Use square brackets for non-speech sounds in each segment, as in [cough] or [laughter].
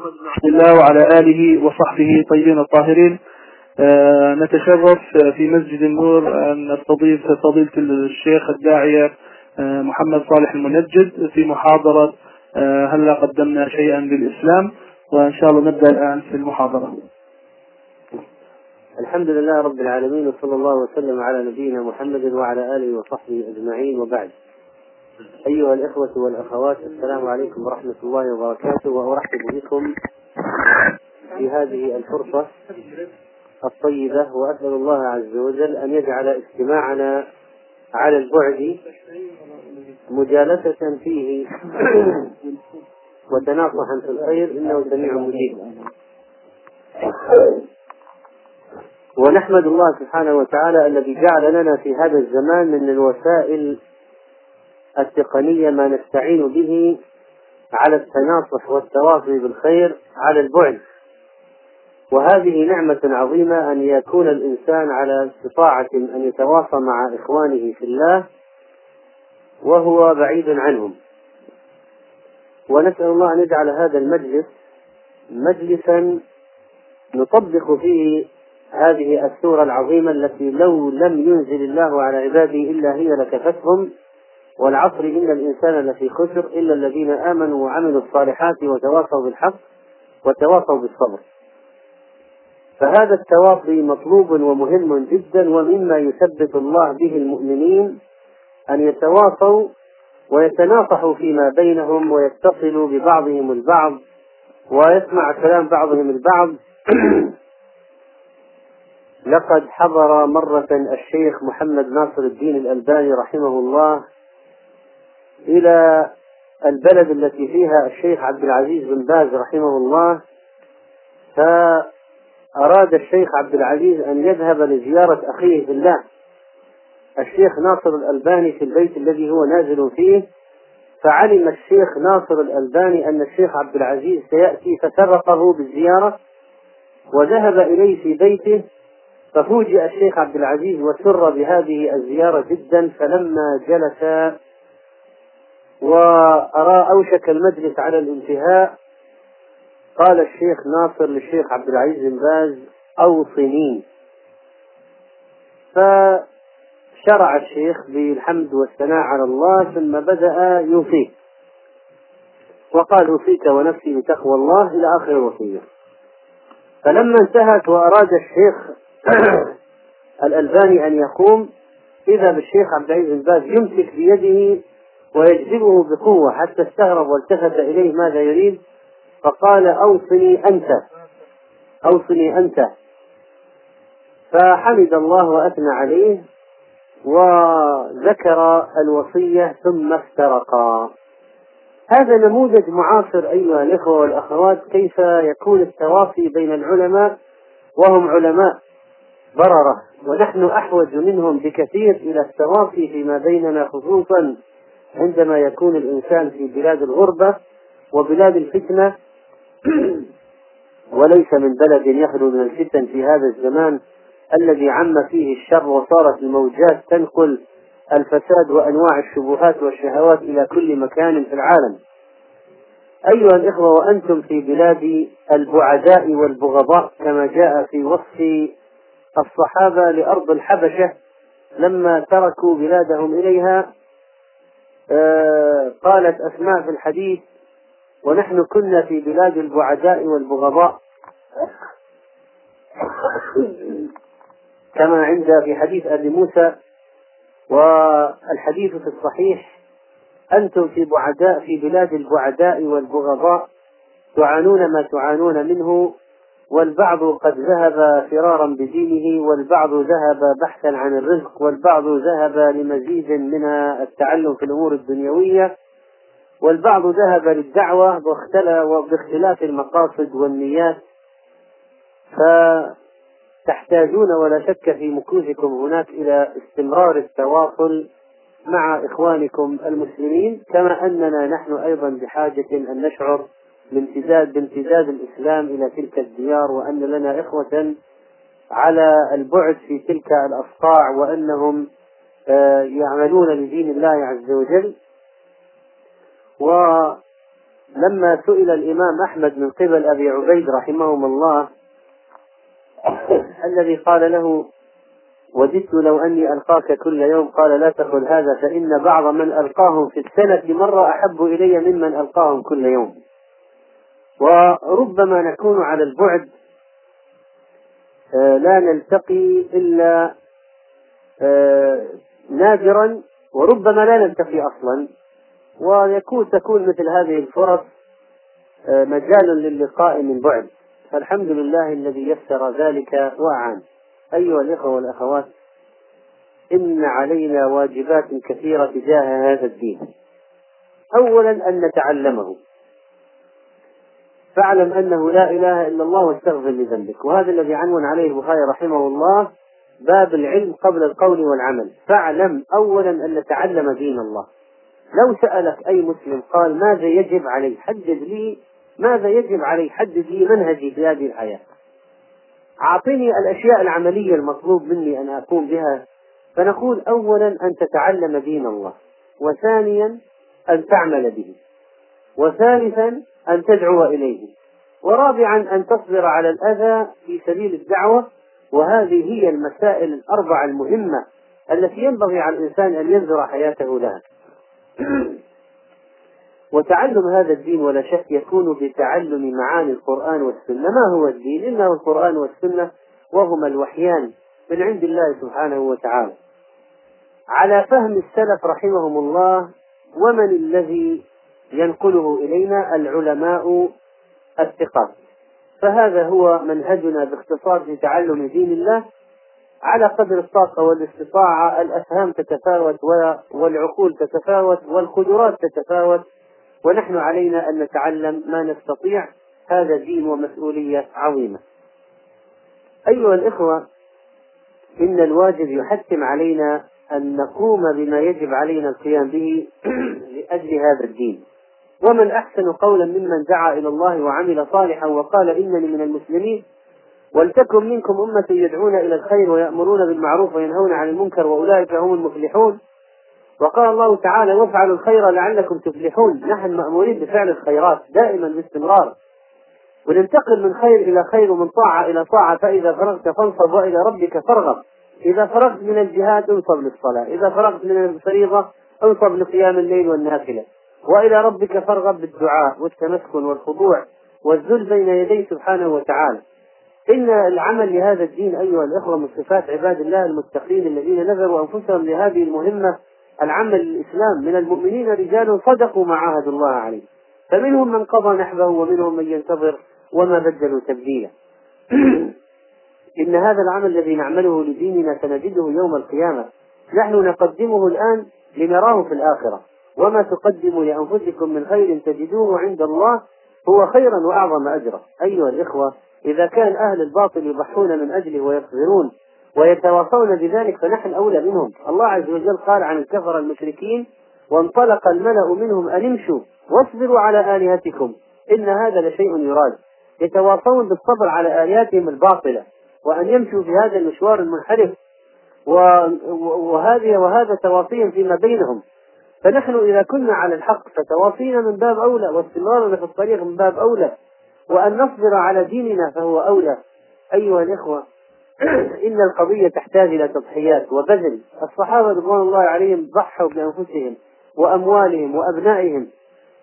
محمد بن عبد الله وعلى آله وصحبه طيبين الطاهرين. آه، نتشرف في مسجد النور أن نستضيف فضيلة الشيخ الداعية آه، محمد صالح المنجد في محاضرة آه، هلا قدمنا شيئا للإسلام؟ وإن شاء الله نبدأ الآن في المحاضرة. الحمد لله رب العالمين وصلى الله وسلم على نبينا محمد وعلى آله وصحبه أجمعين وبعد. أيها الإخوة والأخوات السلام عليكم ورحمة الله وبركاته. وأرحب بكم في هذه الفرصة الطيبة وأسأل الله عز وجل أن يجعل اجتماعنا على البعد مجالسة فيه [clears throat] وتناصحا في الخير. إنه سميع مجيب. ونحمد الله سبحانه وتعالى الذي جعل لنا في هذا الزمان من الوسائل التقنية ما نستعين به على التناصح والتواصي بالخير على البعد. وهذه نعمة عظيمة أن يكون الإنسان على استطاعة أن يتواصى مع إخوانه في الله وهو بعيد عنهم. ونسأل الله أن يجعل هذا المجلس مجلسا نطبق فيه هذه السورة العظيمة التي لو لم ينزل الله على عباده إلا هي لكفتهم والعصر إن الإنسان لفي خسر إلا الذين آمنوا وعملوا الصالحات وتواصوا بالحق وتواصوا بالصبر. فهذا التواصي مطلوب ومهم جدا ومما يثبت الله به المؤمنين أن يتواصوا ويتناصحوا فيما بينهم ويتصلوا ببعضهم البعض ويسمع كلام بعضهم البعض. [clears throat] لقد حضر مرة الشيخ محمد ناصر الدين الألباني رحمه الله إلى البلد التي فيها الشيخ عبد العزيز بن باز رحمه الله فأراد الشيخ عبد العزيز أن يذهب لزيارة أخيه في الله. الشيخ ناصر الألباني في البيت الذي هو نازل فيه فعلم الشيخ ناصر الألباني أن الشيخ عبد العزيز سيأتي فسرقه بالزيارة وذهب إليه في بيته ففوجئ الشيخ عبد العزيز وسر بهذه الزيارة جدا فلما جلس وأرى أوشك المجلس على الانتهاء. قال الشيخ ناصر للشيخ عبد العزيز بن باز أوصني. فشرع الشيخ بالحمد والثناء على الله ثم بدأ يوصيه وقال أوصيك ونفسي بتقوى الله إلى آخر الوصية. فلما انتهت وأراد الشيخ [clears throat] الألباني أن يقوم إذا بالشيخ عبد العزيز بن باز يمسك بيده ويجذبه بقوة حتى استغرب والتفت إليه ماذا يريد. فقال أوصني أنت أوصني أنت. فحمد الله وأثنى عليه وذكر الوصية ثم افترقا. هذا نموذج معاصر أيها الإخوة والأخوات كيف يكون التواصي بين العلماء وهم علماء بررة. ونحن أحوج منهم بكثير إلى التواصي فيما بيننا خصوصا عندما يكون الإنسان في بلاد الغربة وبلاد الفتنة [clears throat] وليس من بلد يخلو من الفتن في هذا الزمان الذي عم فيه الشر وصارت الموجات تنقل الفساد وأنواع الشبهات والشهوات إلى كل مكان في العالم. أيها الإخوة وأنتم في بلاد البعداء والبغضاء كما جاء في وصف الصحابة لأرض الحبشة لما تركوا بلادهم إليها قالت أسماء في الحديث ونحن كنا في بلاد البعداء والبغضاء. كما عند في حديث أبي موسى والحديث في الصحيح أنتم في بعداء في بلاد البعداء والبغضاء تعانون ما تعانون منه. والبعض قد ذهب فرارا بدينه والبعض ذهب بحثا عن الرزق والبعض ذهب لمزيد من التعلم في الأمور الدنيوية والبعض ذهب للدعوة باختلاف المقاصد والنيات. فتحتاجون ولا شك في مكوثكم هناك إلى استمرار التواصل مع إخوانكم المسلمين كما أننا نحن أيضا بحاجة أن نشعر بامتداد بامتداد الإسلام إلى تلك الديار وأن لنا إخوة على البعد في تلك الأصقاع وأنهم آه، يعملون لدين الله عز وجل. لما سئل الإمام أحمد من قبل أبي عبيد رحمهم الله [coughs] الذي قال له وددت لو أني ألقاك كل يوم قال لا تقل هذا فإن بعض من ألقاهم في السنة مرة أحب إلي ممن ألقاهم كل يوم. وربما نكون على البعد آه، لا نلتقي إلا آه، نادرا وربما لا نلتقي أصلا. ويكون تكون مثل هذه الفرص آه، مجال للقاء من بعد. فالحمد لله الذي يسر ذلك وأعان. أيها الإخوة والأخوات إن علينا واجبات كثيرة تجاه هذا الدين. أولا أن نتعلمه. فاعلم أنه لا إله إلا الله واستغفر لذنبك. وهذا الذي عنون عليه البخاري رحمه الله باب العلم قبل القول والعمل. فاعلم أولا أن نتعلم دين الله. لو سألك أي مسلم قال ماذا يجب علي حدد لي ماذا يجب علي حدد لي منهجي في هذه الحياة؟ أعطني الأشياء العملية المطلوب مني أن أقوم بها. فنقول أولا أن تتعلم دين الله وثانيا أن تعمل به وثالثا أن تدعو إليه. ورابعا أن تصبر على الأذى في سبيل الدعوة وهذه هي المسائل الأربعة المهمة التي ينبغي على الإنسان أن ينذر حياته لها. [clears throat] وتعلم هذا الدين ولا شك يكون بتعلم معاني القرآن والسنة. ما هو الدين؟ إنه القرآن والسنة وهما الوحيان من عند الله سبحانه وتعالى. على فهم السلف رحمهم الله ومن الذي ينقله إلينا العلماء الثقات فهذا هو منهجنا باختصار في تعلم دين الله على قدر الطاقة والاستطاعة الأفهام تتفاوت والعقول تتفاوت والقدرات تتفاوت ونحن علينا أن نتعلم ما نستطيع. هذا دين ومسؤولية عظيمة. أيها الإخوة إن الواجب يحتم علينا أن نقوم بما يجب علينا القيام به [clears throat] لأجل هذا الدين. ومن أحسن قولا ممن دعا إلى الله وعمل صالحا وقال إنني من المسلمين ولتكن منكم أمة يدعون إلى الخير ويأمرون بالمعروف وينهون عن المنكر وأولئك هم المفلحون. وقال الله تعالى وافعلوا الخير لعلكم تفلحون. نحن مأمورين بفعل الخيرات دائما باستمرار. وننتقل من خير إلى خير ومن طاعة إلى طاعة فإذا فرغت فانصب وإلى ربك فارغب. إذا فرغت من الجهاد انصب للصلاة إذا فرغت من الفريضة انصب لقيام الليل والنافلة. وإلى ربك فارغب بالدعاء والتمسكن والخضوع والذل بين يديه سبحانه وتعالى. إن العمل لهذا الدين أيها الإخوة من صفات عباد الله المتقين الذين نذروا أنفسهم لهذه المهمة العمل للإسلام. من المؤمنين رجال صدقوا ما عاهدوا الله عليه. فمنهم من قضى نحبه ومنهم من ينتظر وما بدلوا تبديلا. [clears throat] إن هذا العمل الذي نعمله لديننا سنجده يوم القيامة. نحن نقدمه الآن لنراه في الآخرة. وما تقدموا لأنفسكم من خير تجدوه عند الله هو خيرا وأعظم أجرا أيها الإخوة إذا كان أهل الباطل يضحون من أجله ويصبرون ويتواصون بذلك فنحن أولى منهم. الله عز وجل قال عن الكفر المشركين وانطلق الملأ منهم أن امشوا واصبروا على آلهتكم إن هذا لشيء يراد. يتواصون بالصبر على آلهتهم الباطلة وأن يمشوا في هذا المشوار المنحرف وهذه وهذا تواصيهم فيما بينهم. فنحن إذا كنا على الحق فتواصينا من باب أولى واستمرارنا في الطريق من باب أولى وأن نصبر على ديننا فهو أولى. أيها الإخوة [clears throat] إن القضية تحتاج إلى تضحيات وبذل. الصحابة رضوان الله عليهم ضحوا بأنفسهم وأموالهم وأبنائهم.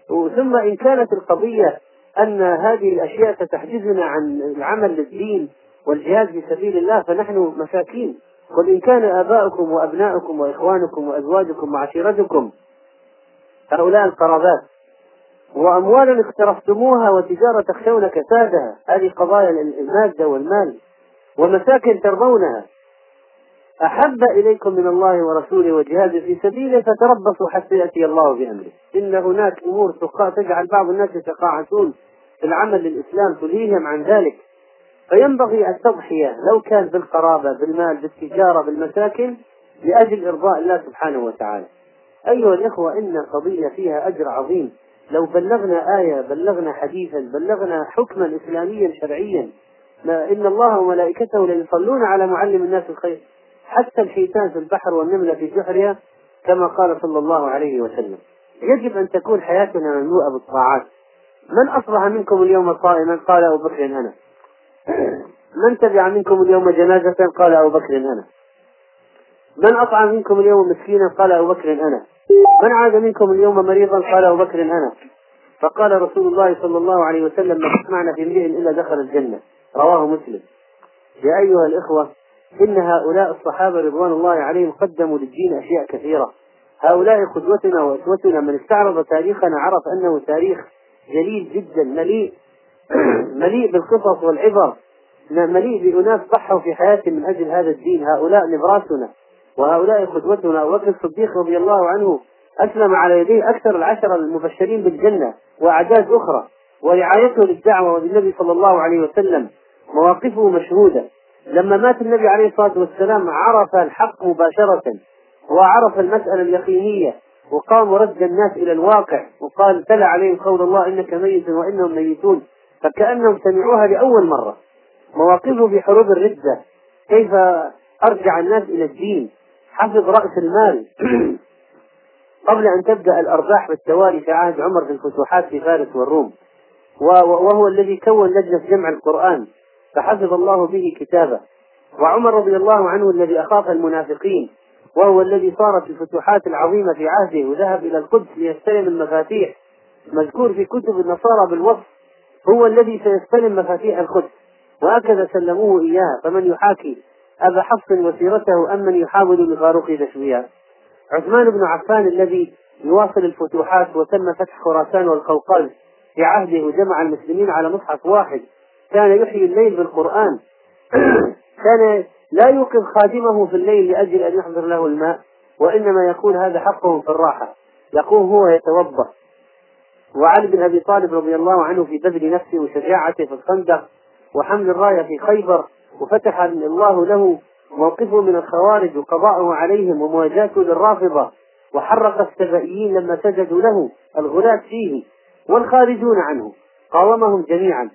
ثم إن كانت القضية أن هذه الأشياء ستحجزنا عن العمل للدين والجهاد في سبيل الله فنحن مساكين. قل إن كان آباؤكم وأبناؤكم وإخوانكم وأزواجكم وعشيرتكم هؤلاء القرابات. وأموالا اقترفتموها وتجارة تخشون كسادها. هذه قضايا المادة والمال ومساكن ترضونها. أحب إليكم من الله ورسوله وجهاد في سبيله فتربصوا حتى يأتي الله بأمره. إن هناك أمور تجعل بعض الناس يتقاعسون في العمل للإسلام تلهيهم عن ذلك. فينبغي التضحية لو كان بالقرابة بالمال بالتجارة بالمساكن لأجل إرضاء الله سبحانه وتعالى. أيها الإخوة إن قضية فيها أجر عظيم. لو بلغنا آية بلغنا حديثا بلغنا حكما إسلاميا شرعيا ما إن الله وملائكته ليصلون على معلم الناس الخير. حتى الحيتان في البحر والنملة في جحرها كما قال صلى الله عليه وسلم. يجب أن تكون حياتنا مملوءة بالطاعات. من أصبح منكم اليوم صائما؟ قال أبو بكر أنا [clears throat] من تبع منكم اليوم جنازة؟ قال أبو بكر أنا من أطعم منكم اليوم مسكينا؟ قال أبو بكر أنا من عاد منكم اليوم مريضا؟ قال أبو بكر أنا. فقال رسول الله صلى الله عليه وسلم ما تسمعنا في امرئ إلا دخل الجنة. رواه مسلم. يا أيها الإخوة إن هؤلاء الصحابة رضوان الله عليهم قدموا للدين أشياء كثيرة. هؤلاء قدوتنا وأسوتنا من استعرض تاريخنا عرف أنه تاريخ جليل جدا مليء [clears throat] مليء بالقصص والعبر مليء بأناس ضحوا في حياتهم من أجل هذا الدين. هؤلاء نبراسنا وهؤلاء قدوتنا أبو بكر الصديق رضي الله عنه أسلم على يديه أكثر العشرة المبشرين بالجنة وأعداد أخرى ورعايته للدعوة وللنبي صلى الله عليه وسلم مواقفه مشهودة. لما مات النبي عليه الصلاة والسلام عرف الحق مباشرة وعرف المسألة اليقينية وقام رد الناس إلى الواقع وقال تلا عليهم قول الله إنك ميت وإنهم ميتون. فكأنهم سمعوها لأول مرة. مواقفه في حروب الردة كيف أرجع الناس إلى الدين؟ حفظ رأس المال. [clears throat] قبل أن تبدأ الأرباح بالتوالي في عهد عمر في الفتوحات في فارس والروم. وهو الذي كون لجنة جمع القرآن فحفظ الله به كتابه. وعمر رضي الله عنه الذي أخاف المنافقين وهو الذي صار في الفتوحات العظيمة في عهده وذهب إلى القدس ليستلم المفاتيح. مذكور في كتب النصارى بالوصف هو الذي سيستلم مفاتيح القدس. وهكذا سلموه إياها فمن يحاكي أبا حفص وسيرته أم من يحاول لفاروق دشويها عثمان بن عفان الذي يواصل الفتوحات وتم فتح خراسان والقوقاز في عهده وجمع المسلمين على مصحف واحد. كان يحيي الليل بالقرآن. [clears throat] كان لا يوقظ خادمه في الليل لأجل أن يحضر له الماء وإنما يكون هذا حقه في الراحة. يقوم هو يتوضأ وعلي بن أبي طالب رضي الله عنه في بذل نفسه وشجاعته في الخندق وحمل الراية في خيبر وفتح الله له موقفه من الخوارج وقضاءه عليهم ومواجهته للرافضة وحرق السبائيين لما سجدوا له الغلاة فيه والخارجون عنه قاومهم جميعا.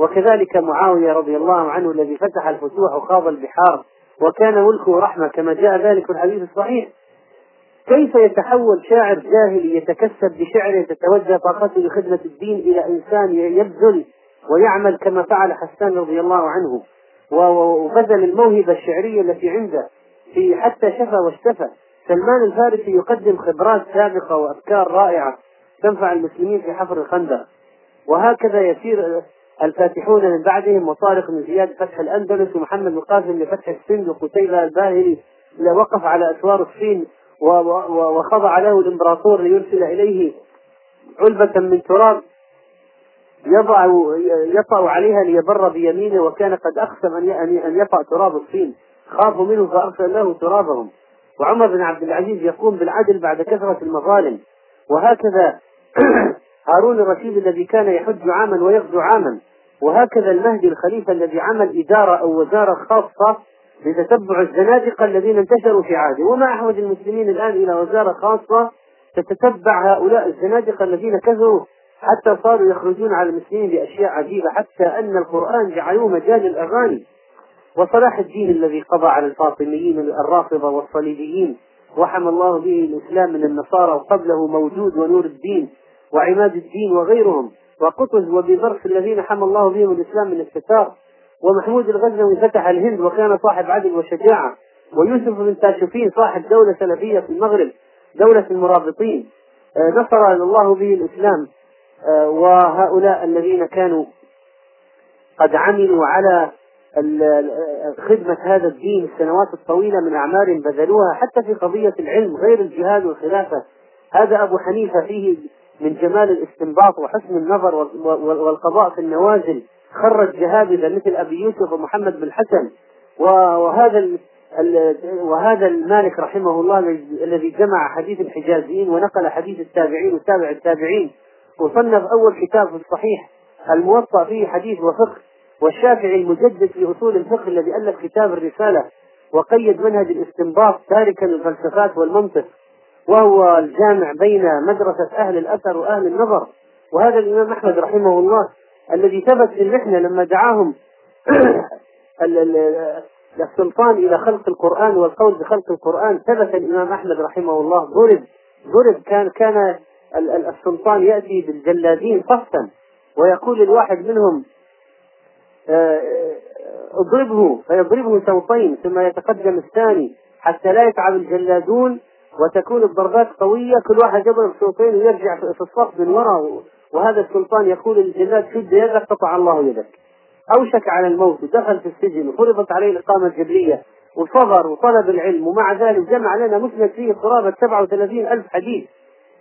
وكذلك معاوية رضي الله عنه الذي فتح الفتوح وخاض البحار وكان ملكه رحمة كما جاء ذلك في الحديث الصحيح. كيف يتحول شاعر جاهلي يتكسب بشعره تتوجه طاقته لخدمة الدين إلى إنسان يبذل ويعمل كما فعل حسان رضي الله عنه؟ وبذل الموهبة الشعرية التي عنده في حتى شفى واشتفى. سلمان الفارسي يقدم خبرات سابقة وأفكار رائعة تنفع المسلمين في حفر الخندق. وهكذا يسير الفاتحون من بعدهم وطارق بن زياد فتح الأندلس ومحمد بن قاسم لفتح السند وقتيبة الباهلي وقف على أسوار الصين وخضع له الإمبراطور ليرسل إليه علبة من تراب. يضع يطأ عليها ليبر بيمينه وكان قد أقسم أن أن يطأ تراب الصين. خافوا منه فأرسل له ترابهم. وعمر بن عبد العزيز يقوم بالعدل بعد كثرة المظالم. وهكذا [clears throat] هارون الرشيد الذي كان يحج عاما ويغزو عاما. وهكذا المهدي الخليفة الذي عمل إدارة أو وزارة خاصة لتتبع الزنادقة الذين انتشروا في عهده. وما أحوج المسلمين الآن إلى وزارة خاصة تتتبع هؤلاء الزنادقة الذين كثروا حتى صاروا يخرجون على المسلمين بأشياء عجيبة حتى أن القرآن جعلوه مجال الأغاني. وصلاح الدين الذي قضى على الفاطميين الرافضة والصليبيين. وحمى الله به الإسلام من النصارى وقبله موجود ونور الدين وعماد الدين وغيرهم. وقطز وبيبرس الذين حمى الله بهم الإسلام من الستار. ومحمود الغزنوي فتح الهند وكان صاحب عدل وشجاعة. ويوسف بن تاشفين صاحب دولة سلفية في المغرب دولة المرابطين. آه، نصر الله به الإسلام. وهؤلاء الذين كانوا قد عملوا على خدمة هذا الدين السنوات الطويلة من أعمال بذلوها حتى في قضية العلم غير الجهاد والخلافة. هذا أبو حنيفة فيه من جمال الاستنباط وحسن النظر والقضاء في النوازل. خرج جهابذة مثل أبي يوسف ومحمد بن حسن وهذا وهذا المالك رحمه الله الذي جمع حديث الحجازيين ونقل حديث التابعين وتابع التابعين. وصنف أول كتاب في الصحيح الموطأ فيه حديث وفقه والشافعي المجدد في أصول الفقه الذي ألف كتاب الرسالة وقيد منهج الاستنباط تاركا الفلسفات والمنطق وهو الجامع بين مدرسة أهل الأثر وأهل النظر. وهذا الإمام أحمد رحمه الله الذي ثبت في المحنة لما دعاهم [clears throat] السلطان إلى خلق القرآن والقول بخلق القرآن ثبت الإمام أحمد رحمه الله ضرب ضرب كان كان السلطان يأتي بالجلادين صفا ويقول الواحد منهم آه، اضربه فيضربه سوطين ثم يتقدم الثاني حتى لا يتعب الجلادون وتكون الضربات قوية كل واحد يضرب سوطين ويرجع في الصف من وراء وهذا السلطان يقول للجلاد شد يدك قطع الله يدك. أوشك على الموت ودخل في السجن وفرضت عليه الإقامة الجبرية وصبر وطلب العلم ومع ذلك جمع لنا مسند فيه قرابة 37 ألف حديث.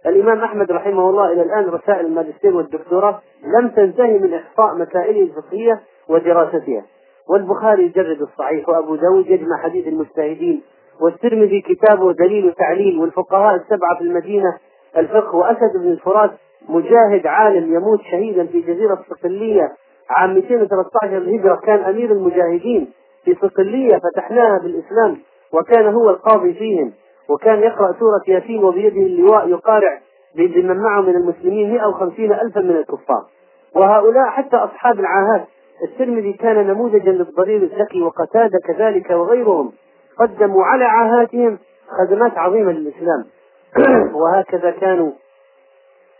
الإمام أحمد رحمه الله إلى الآن رسائل الماجستير والدكتوراه لم تنتهي من إحصاء مسائله الفقهية ودراستها والبخاري يجرد الصحيح وأبو داود يجمع حديث المجتهدين والترمذي كتابه دليل وتعليل والفقهاء السبعة في المدينة الفقه وأسد بن الفرات مجاهد عالم يموت شهيدا في جزيرة الصقلية عام 213 الهجرة كان أمير المجاهدين في صقلية فتحناها بالإسلام وكان هو القاضي فيهم. وكان يقرأ سورة ياسين وبيده اللواء يقارع بمن معه من المسلمين 150 ألفا من الكفار. وهؤلاء حتى أصحاب العاهات. الترمذي كان نموذجا للضرير الذكي وقتادة كذلك وغيرهم. قدموا على عاهاتهم خدمات عظيمة للإسلام. [clears throat] وهكذا كانوا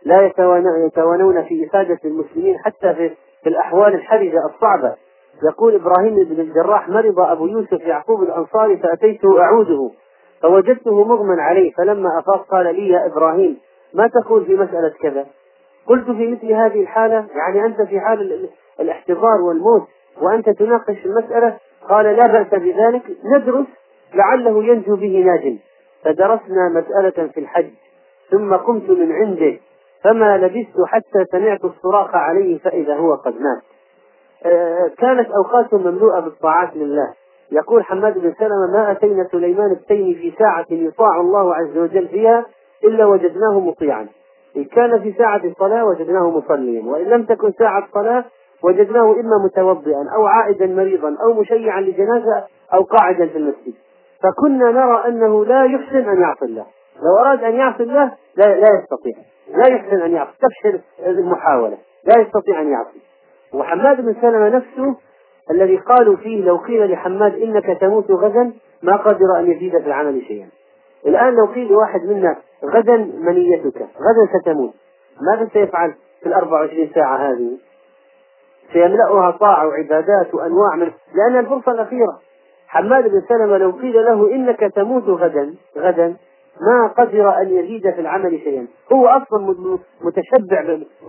لا يتوانون في إفادة المسلمين حتى في, في الأحوال الحرجة الصعبة. يقول إبراهيم بن الجراح مرض أبو يوسف يعقوب الأنصاري فأتيته أعوده. فوجدته مغمى عليه فلما أفاق قال لي يا إبراهيم ما تقول في مسألة كذا؟ قلت في مثل هذه الحالة يعني أنت في حال الاحتضار والموت وأنت تناقش المسألة قال لا بأس بذلك ندرس لعله ينجو به ناج فدرسنا مسألة في الحج ثم قمت من عنده فما لبثت حتى سمعت الصراخ عليه فإذا هو قد مات. آه، كانت أوقات مملوءة بالطاعات لله. يقول حماد بن سلمة ما أتينا سليمان التيمي في ساعة يطاع الله عز وجل فيها إلا وجدناه مطيعا. إن كان في ساعة الصلاة وجدناه مصليا وإن لم تكن ساعة صلاة وجدناه إما متوضئا أو عائدا مريضا أو مشيعا لجنازة أو قاعدا في المسجد. فكنا نرى أنه لا يحسن أن يعصي الله. لو أراد أن يعصي الله لا, لا يستطيع. لا يحسن أن يعصي. تفشل المحاولة. لا يستطيع أن يعصي. وحماد بن سلمة نفسه الذي قالوا فيه لو قيل لحماد إنك تموت غدا ما قدر أن يزيد في العمل شيئا. الآن لو قيل لواحد منا غدا منيتك غدا ستموت ماذا سيفعل في الأربع وعشرين ساعة هذه؟ سيملأها طاعة وعبادات وأنواع من لأن الفرصة الأخيرة. حماد بن سلمة لو قيل له إنك تموت غدا غدا ما قدر أن يزيد في العمل شيئا. هو أصلا متشبع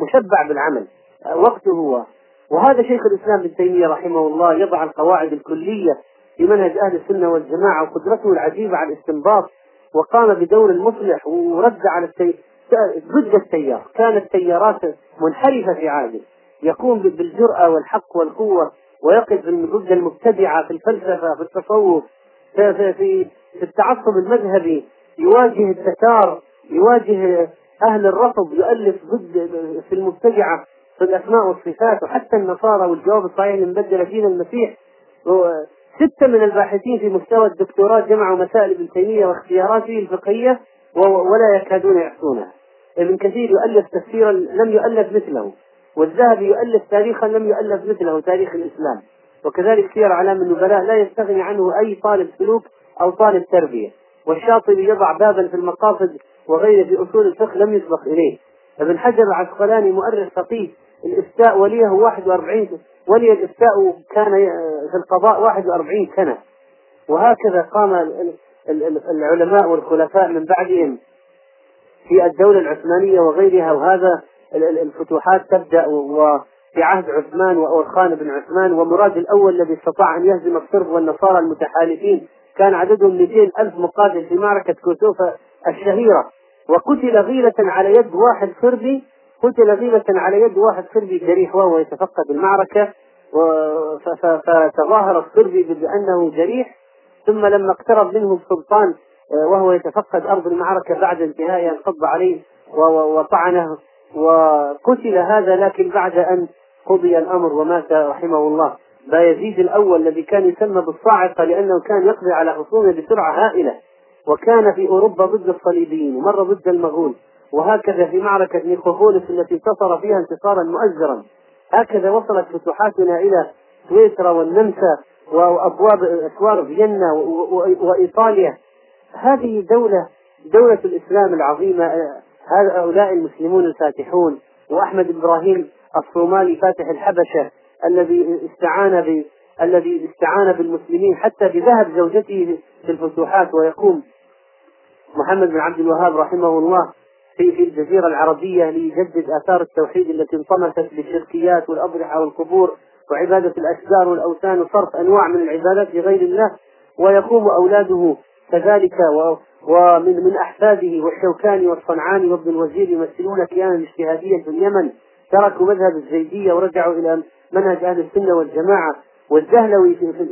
مشبع بالعمل. وقته هو وهذا شيخ الإسلام ابن تيمية رحمه الله يضع القواعد الكلية في منهج أهل السنة والجماعة وقدرته العجيبة على الاستنباط وقام بدور المصلح ورد على التي... ضد التيار. كانت تيارات منحرفة في عهده يقوم بالجرأة والحق والقوة ويقف ضد المبتدعة في الفلسفة في التصوف في, في, في, في التعصب المذهبي. يواجه التتار يواجه أهل الرفض يؤلف ضد في المبتدعة. في الأسماء والصفات وحتى النصارى والجواب الصحيح اللي مبدل دين المسيح. ستة من الباحثين في مستوى الدكتوراه جمعوا مسائل ابن تيمية واختياراته الفقهية ولا يكادون يحصونها. ابن كثير يؤلف تفسيرا لم يؤلف مثله والذهبي يؤلف تاريخا لم يؤلف مثله تاريخ الإسلام. وكذلك سير علام النبلاء لا يستغني عنه أي طالب سلوك أو طالب تربية. والشاطبي يضع بابا في المقاصد وغيره في أصول الفقه لم يسبق إليه. ابن حجر العسقلاني مؤرخ فقيه الإفتاء وليه 41 ولي الإفتاء كان في القضاء 41 سنة. وهكذا قام العلماء والخلفاء من بعدهم في الدولة العثمانية وغيرها. وهذا الفتوحات تبدأ وفي عهد عثمان وأورخان بن عثمان. ومراد الأول الذي استطاع أن يهزم الصرب والنصارى المتحالفين. كان عددهم 200 ألف مقاتل في معركة كوسوفا الشهيرة. وقتل غيلة على يد واحد صربي قتل غيلة على يد واحد صربي جريح وهو يتفقد المعركة فتظاهر الصربي بأنه جريح ثم لما اقترب منه السلطان آه، وهو يتفقد أرض المعركة بعد انتهائها انقض عليه وطعنه وقتل هذا لكن بعد أن قضي الأمر ومات رحمه الله. بايزيد الأول الذي كان يسمى بالصاعقة لأنه كان يقضي على خصومه بسرعة هائلة وكان في أوروبا ضد الصليبيين ومرة ضد المغول. وهكذا في معركة نيكوفولس التي انتصر فيها انتصارا مؤزرا. هكذا وصلت فتوحاتنا إلى سويسرا والنمسا وأبواب أسوار فيينا وإيطاليا. هذه دولة دولة الإسلام العظيمة هؤلاء المسلمون الفاتحون وأحمد إبراهيم الصومالي فاتح الحبشة الذي استعان ب الذي استعان بالمسلمين حتى بذهب زوجته في الفتوحات ويقوم محمد بن عبد الوهاب رحمه الله في في الجزيرة العربية ليجدد آثار التوحيد التي انطمست بالشركيات والأضرحة والقبور وعبادة الأشجار والأوثان وصرف أنواع من العبادات لغير الله ويقوم أولاده كذلك ومن من أحفاده والشوكاني والصنعاني وابن الوزير يمثلون كيانا اجتهاديا في اليمن. تركوا مذهب الزيدية ورجعوا إلى منهج أهل السنة والجماعة.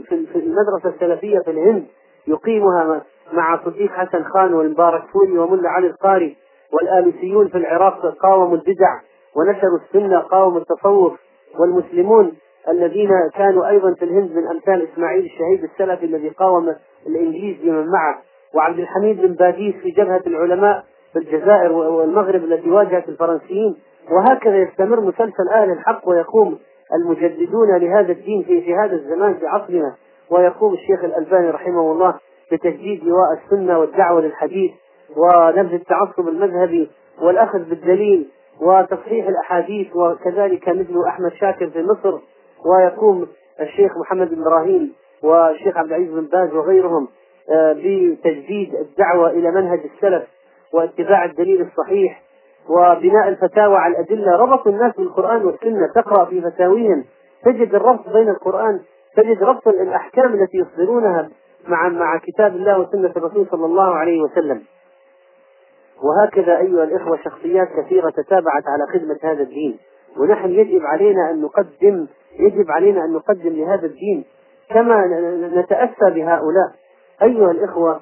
في, في المدرسة السلفية في الهند يقيمها مع صديق حسن خان والمبارك فوري وملا علي القاري. والآلوسيون في العراق قاوموا البدع ونشروا السنة قاوموا التصوف. والمسلمون الذين كانوا أيضا في الهند من أمثال إسماعيل الشهيد السلفي الذي قاوم الإنجليز بمن معه وعبد الحميد بن باديس في جبهة العلماء في الجزائر والمغرب التي واجهت الفرنسيين. وهكذا يستمر مسلسل أهل الحق ويقوم المجددون لهذا الدين في, هذا الزمان في عصرنا. ويقوم الشيخ الألباني رحمه الله بتجديد لواء السنة والدعوة للحديث. ونبذ التعصب المذهبي والأخذ بالدليل وتصحيح الأحاديث وكذلك مثل أحمد شاكر في مصر ويقوم الشيخ محمد بن إبراهيم والشيخ عبد العزيز بن باز وغيرهم آه، بتجديد الدعوة إلى منهج السلف واتباع الدليل الصحيح وبناء الفتاوى على الأدلة. ربطوا الناس بالقرآن والسنة. تقرأ في فتاويهم. تجد الربط بين القرآن. تجد ربط الأحكام التي يصدرونها مع مع كتاب الله وسنة الرسول صلى الله عليه وسلم. وهكذا أيها الإخوة شخصيات كثيرة تتابعت على خدمة هذا الدين. ونحن يجب علينا أن نقدم يجب علينا أن نقدم لهذا الدين كما نتأسى بهؤلاء. أيها الإخوة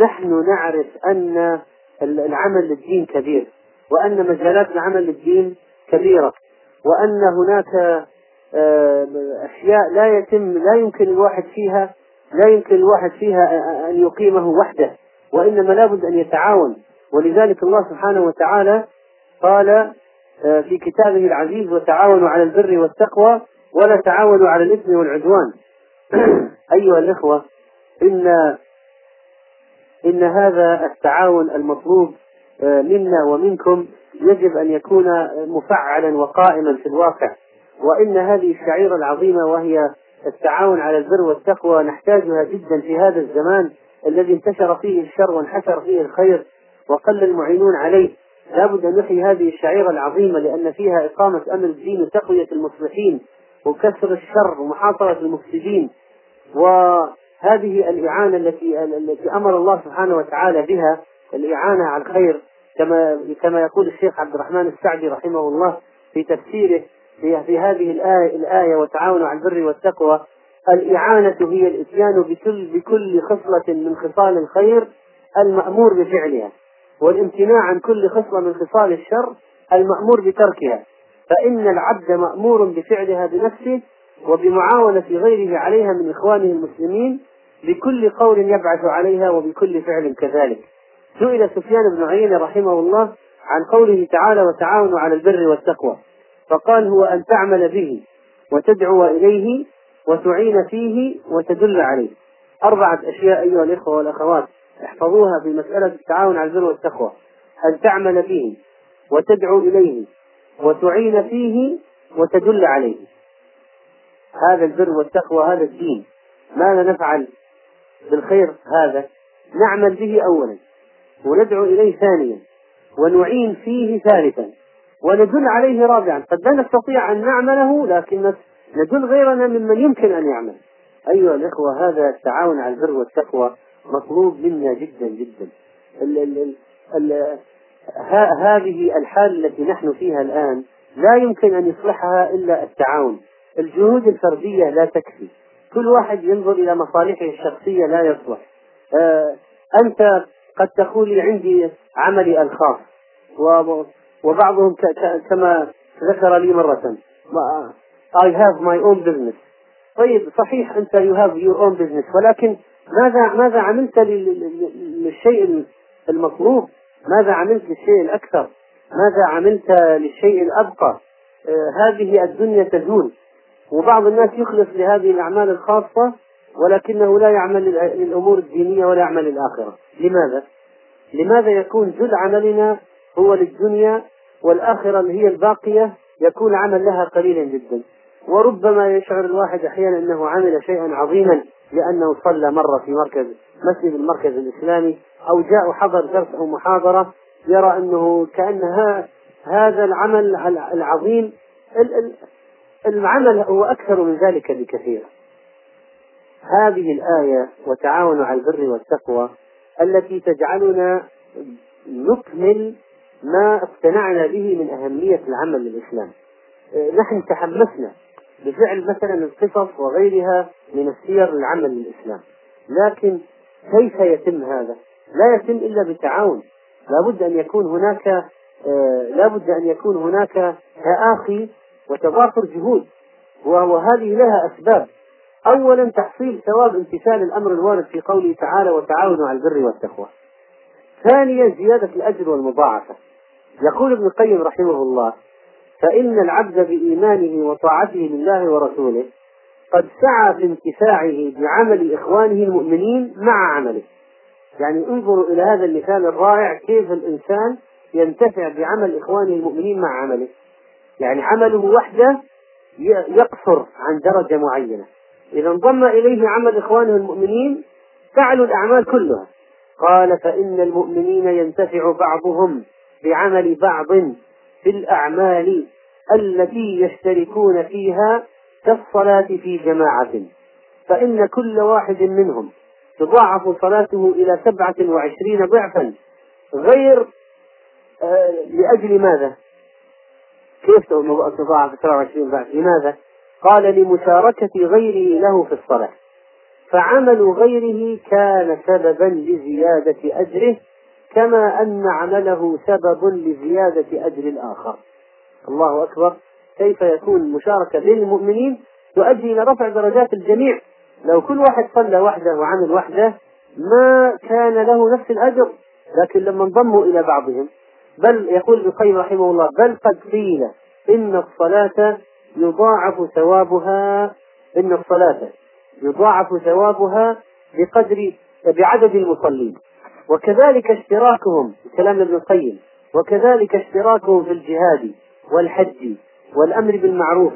نحن نعرف أن العمل للدين كبير وأن مجالات العمل للدين كبيرة وأن هناك أشياء لا يتم لا يمكن الواحد فيها لا يمكن الواحد فيها أن يقيمه وحده وإنما لابد أن يتعاون. ولذلك الله سبحانه وتعالى قال آه، في كتابه العزيز وتعاونوا على البر والتقوى ولا تعاونوا على الإثم والعدوان. [clears throat] أيها الإخوة إن إن هذا التعاون المطلوب آه، منا ومنكم يجب أن يكون مفعلا وقائما في الواقع. وإن هذه الشعيرة العظيمة وهي التعاون على البر والتقوى نحتاجها جدا في هذا الزمان الذي انتشر فيه الشر وانحسر فيه الخير. وقل المعينون عليه لابد أن نحيي هذه الشعيرة العظيمة لأن فيها إقامة أمر الدين وتقوية المصلحين وكسر الشر ومحاصرة المفسدين. وهذه الإعانة التي التي أمر الله سبحانه وتعالى بها الإعانة على الخير كما كما يقول الشيخ عبد الرحمن السعدي رحمه الله في تفسيره في هذه الآية, الآية وتعاونوا على البر والتقوى الإعانة هي الإتيان بكل بكل خصلة من خصال الخير المأمور بفعلها. والامتناع عن كل خصلة من خصال الشر المأمور بتركها. فإن العبد مأمور بفعلها بنفسه وبمعاونة غيره عليها من إخوانه المسلمين بكل قول يبعث عليها وبكل فعل كذلك. سئل سفيان بن عيينة رحمه الله عن قوله تعالى وتعاونوا على البر والتقوى فقال هو أن تعمل به وتدعو إليه وتعين فيه وتدل عليه أربعة أشياء أيها الإخوة والأخوات. احفظوها في مسألة التعاون على البر والتقوى أن تعمل به وتدعو إليه وتعين فيه وتدل عليه. هذا البر والتقوى هذا الدين ماذا نفعل بالخير هذا؟ نعمل به أولا وندعو إليه ثانيا ونعين فيه ثالثا وندل عليه رابعا. قد لا نستطيع أن نعمله لكن ندل غيرنا ممن يمكن أن يعمل. أيها الإخوة هذا التعاون على البر والتقوى مطلوب منا جدا جدا. ال ال ال ال هذه الحال التي نحن فيها الآن لا يمكن أن يصلحها إلا التعاون. الجهود الفردية لا تكفي. كل واحد ينظر إلى مصالحه الشخصية لا يصلح. آه أنت قد تقول عندي عملي الخاص وبعضهم كما ذكر لي مرة I have my own business. طيب صحيح أنت you have your own business ولكن ماذا ماذا عملت للشيء المطلوب ماذا عملت للشيء الأكثر؟ ماذا عملت للشيء الأبقى؟ آه هذه الدنيا تزول. وبعض الناس يخلص لهذه الأعمال الخاصة ولكنه لا يعمل للأمور الدينية ولا يعمل للآخرة. لماذا؟ لماذا يكون جل عملنا هو للدنيا والآخرة اللي هي الباقية يكون العمل لها قليلا جدا؟ وربما يشعر الواحد أحيانا أنه عمل شيئا عظيما. لأنه صلى مرة في مركز مسجد المركز الإسلامي أو جاء وحضر درس أو محاضرة يرى أنه كأن هذا العمل العظيم العمل هو أكثر من ذلك بكثير. هذه الآية وتعاونوا على البر والتقوى التي تجعلنا نكمل ما اقتنعنا به من أهمية العمل للإسلام نحن تحمسنا بفعل مثلا القصص وغيرها من السير للعمل للإسلام لكن كيف يتم هذا؟ لا يتم إلا بتعاون. لابد أن يكون هناك آه، لابد أن يكون هناك تآخي وتضافر جهود. وهذه لها أسباب. أولا تحصيل ثواب امتثال الأمر الوارد في قوله تعالى وتعاونوا على البر والتقوى. ثانيا زيادة الأجر والمضاعفة. يقول ابن القيم رحمه الله فإن العبد بإيمانه وطاعته لله ورسوله قد سعى في انتفاعه بعمل إخوانه المؤمنين مع عمله. يعني انظروا إلى هذا المثال الرائع كيف الإنسان ينتفع بعمل إخوانه المؤمنين مع عمله. يعني عمله وحده يقصر عن درجة معينة. إذا انضم إليه عمل إخوانه المؤمنين تعلو الأعمال كلها. قال فإن المؤمنين ينتفع بعضهم بعمل بعض في الأعمال التي يشتركون فيها كالصلاة في جماعة فإن كل واحد منهم تضاعف صلاته إلى سبعة وعشرين ضعفا غير آه لأجل ماذا؟ كيف تضاعف 27 ضعف؟ لماذا؟ قال لمشاركة غيره له في الصلاة فعمل غيره كان سببا لزيادة أجره كما أن عمله سبب لزيادة أجر الآخر. الله أكبر. كيف يكون المشاركة بين المؤمنين تؤدي إلى رفع درجات الجميع؟ لو كل واحد صلى وحده وعمل وحده ما كان له نفس الأجر. لكن لما انضموا إلى بعضهم بل يقول ابن القيم رحمه الله بل قد قيل إن الصلاة يضاعف ثوابها إن الصلاة يضاعف ثوابها بقدر بعدد المصلين. وكذلك اشتراكهم كلام ابن القيم وكذلك اشتراكهم في الجهاد والحج والأمر بالمعروف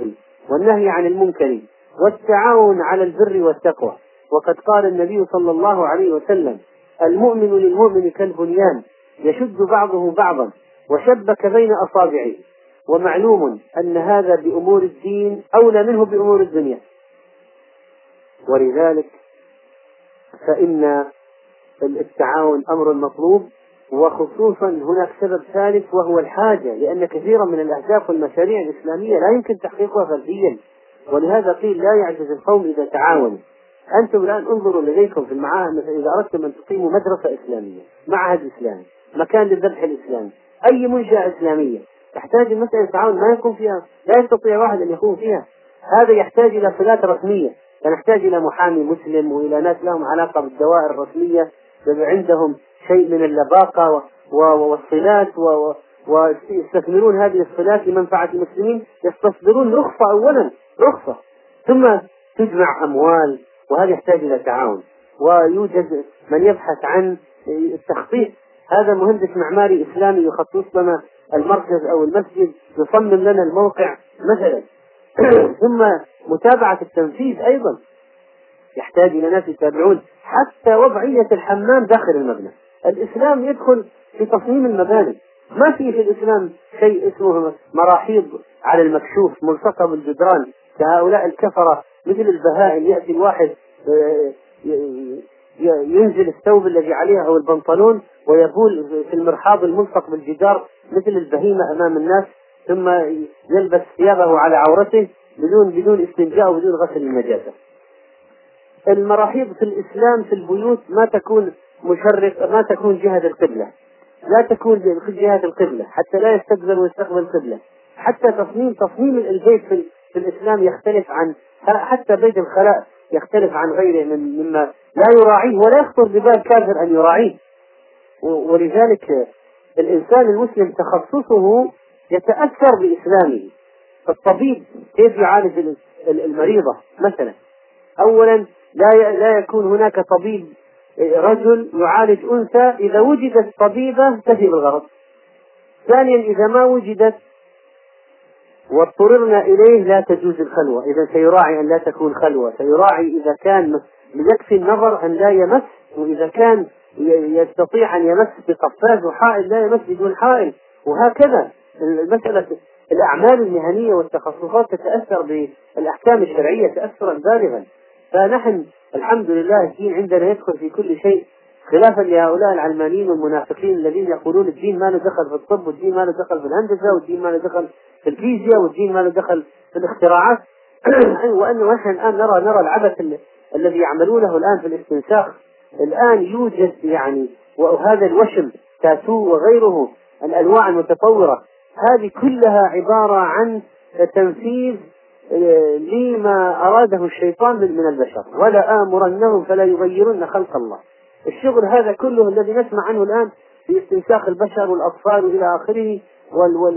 والنهي عن المنكر والتعاون على البر والتقوى. وقد قال النبي صلى الله عليه وسلم المؤمن للمؤمن كالبنيان يشد بعضه بعضا وشبك بين أصابعه. ومعلوم أن هذا بأمور الدين أولى منه بأمور الدنيا. ولذلك فإن التعاون أمر مطلوب وخصوصا هناك سبب ثالث وهو الحاجة لأن كثيرا من الأهداف والمشاريع الإسلامية لا يمكن تحقيقها فرديا ولهذا قيل لا يعجز القوم إذا تعاونوا. أنتم الآن انظروا لديكم في المعاهد مثلا إذا أردتم أن تقيموا مدرسة إسلامية معهد إسلامي مكان للذبح الإسلامي أي منشأة إسلامية تحتاج المسألة التعاون ما يكون فيها لا يستطيع واحد أن يكون فيها. هذا يحتاج إلى صلات رسمية فنحتاج إلى محامي مسلم وإلى ناس لهم علاقة بالدوائر الرسمية عندهم شيء من اللباقة والصلات ويستثمرون هذه الصلات لمنفعة المسلمين يستصدرون رخصة أولا رخصة. ثم تجمع أموال وهذا يحتاج إلى تعاون. ويوجد من يبحث عن التخطيط. هذا مهندس معماري إسلامي يخطط لنا المركز أو المسجد يصمم لنا الموقع مثلا. [clears throat] ثم متابعة التنفيذ أيضا. يحتاج إلى ناس يتابعون. حتى وضعية الحمام داخل المبنى. الإسلام يدخل في تصميم المباني. ما في في الإسلام شيء اسمه مراحيض على المكشوف ملصقة بالجدران. كهؤلاء الكفرة مثل البهائم يأتي الواحد آه، ينزل الثوب الذي عليه أو البنطلون ويبول في المرحاض الملصق بالجدار مثل البهيمة أمام الناس. ثم يلبس ثيابه على عورته بدون بدون استنجاء وبدون غسل النجاسة. المراحيض في الإسلام في البيوت ما تكون مشرق ما تكون جهة القبلة. لا تكون جهة القبلة حتى لا يستقبل ويستقبل القبلة. حتى تصميم تصميم البيت في, في الإسلام يختلف عن حتى بيت الخلاء يختلف عن غيره من مما لا يراعيه ولا يخطر ببال كافر أن يراعيه. ولذلك الإنسان المسلم تخصصه يتأثر بإسلامه. الطبيب كيف يعالج المريضة مثلا؟ أولا لا لا يكون هناك طبيب رجل يعالج أنثى إذا وجدت طبيبة تفي بالغرض. ثانيا إذا ما وجدت واضطررنا إليه لا تجوز الخلوة. إذا سيراعي أن لا تكون خلوة. سيراعي إذا كان يكفي النظر أن لا يمس وإذا كان يستطيع أن يمس بقفاز وحائل لا يمس بدون حائل. وهكذا المسألة الأعمال المهنية والتخصصات تتأثر بالأحكام الشرعية تأثرا بالغا. فنحن الحمد لله الدين عندنا يدخل في كل شيء خلافا لهؤلاء العلمانيين والمنافقين الذين يقولون الدين ما له دخل في الطب والدين ما له دخل في الهندسة والدين ما له دخل في الفيزياء والدين ما له دخل في الاختراعات. [clears throat] وأنه نحن الآن نرى نرى العبث الذي يعملونه الآن في الاستنساخ. الآن يوجد يعني وهذا الوشم تاتو وغيره الأنواع المتطورة هذه كلها عبارة عن تنفيذ لما أراده الشيطان من البشر. ولا آمرنهم فلا يغيرن خلق الله. الشغل هذا كله الذي نسمع عنه الآن في استنساخ البشر والأطفال إلى آخره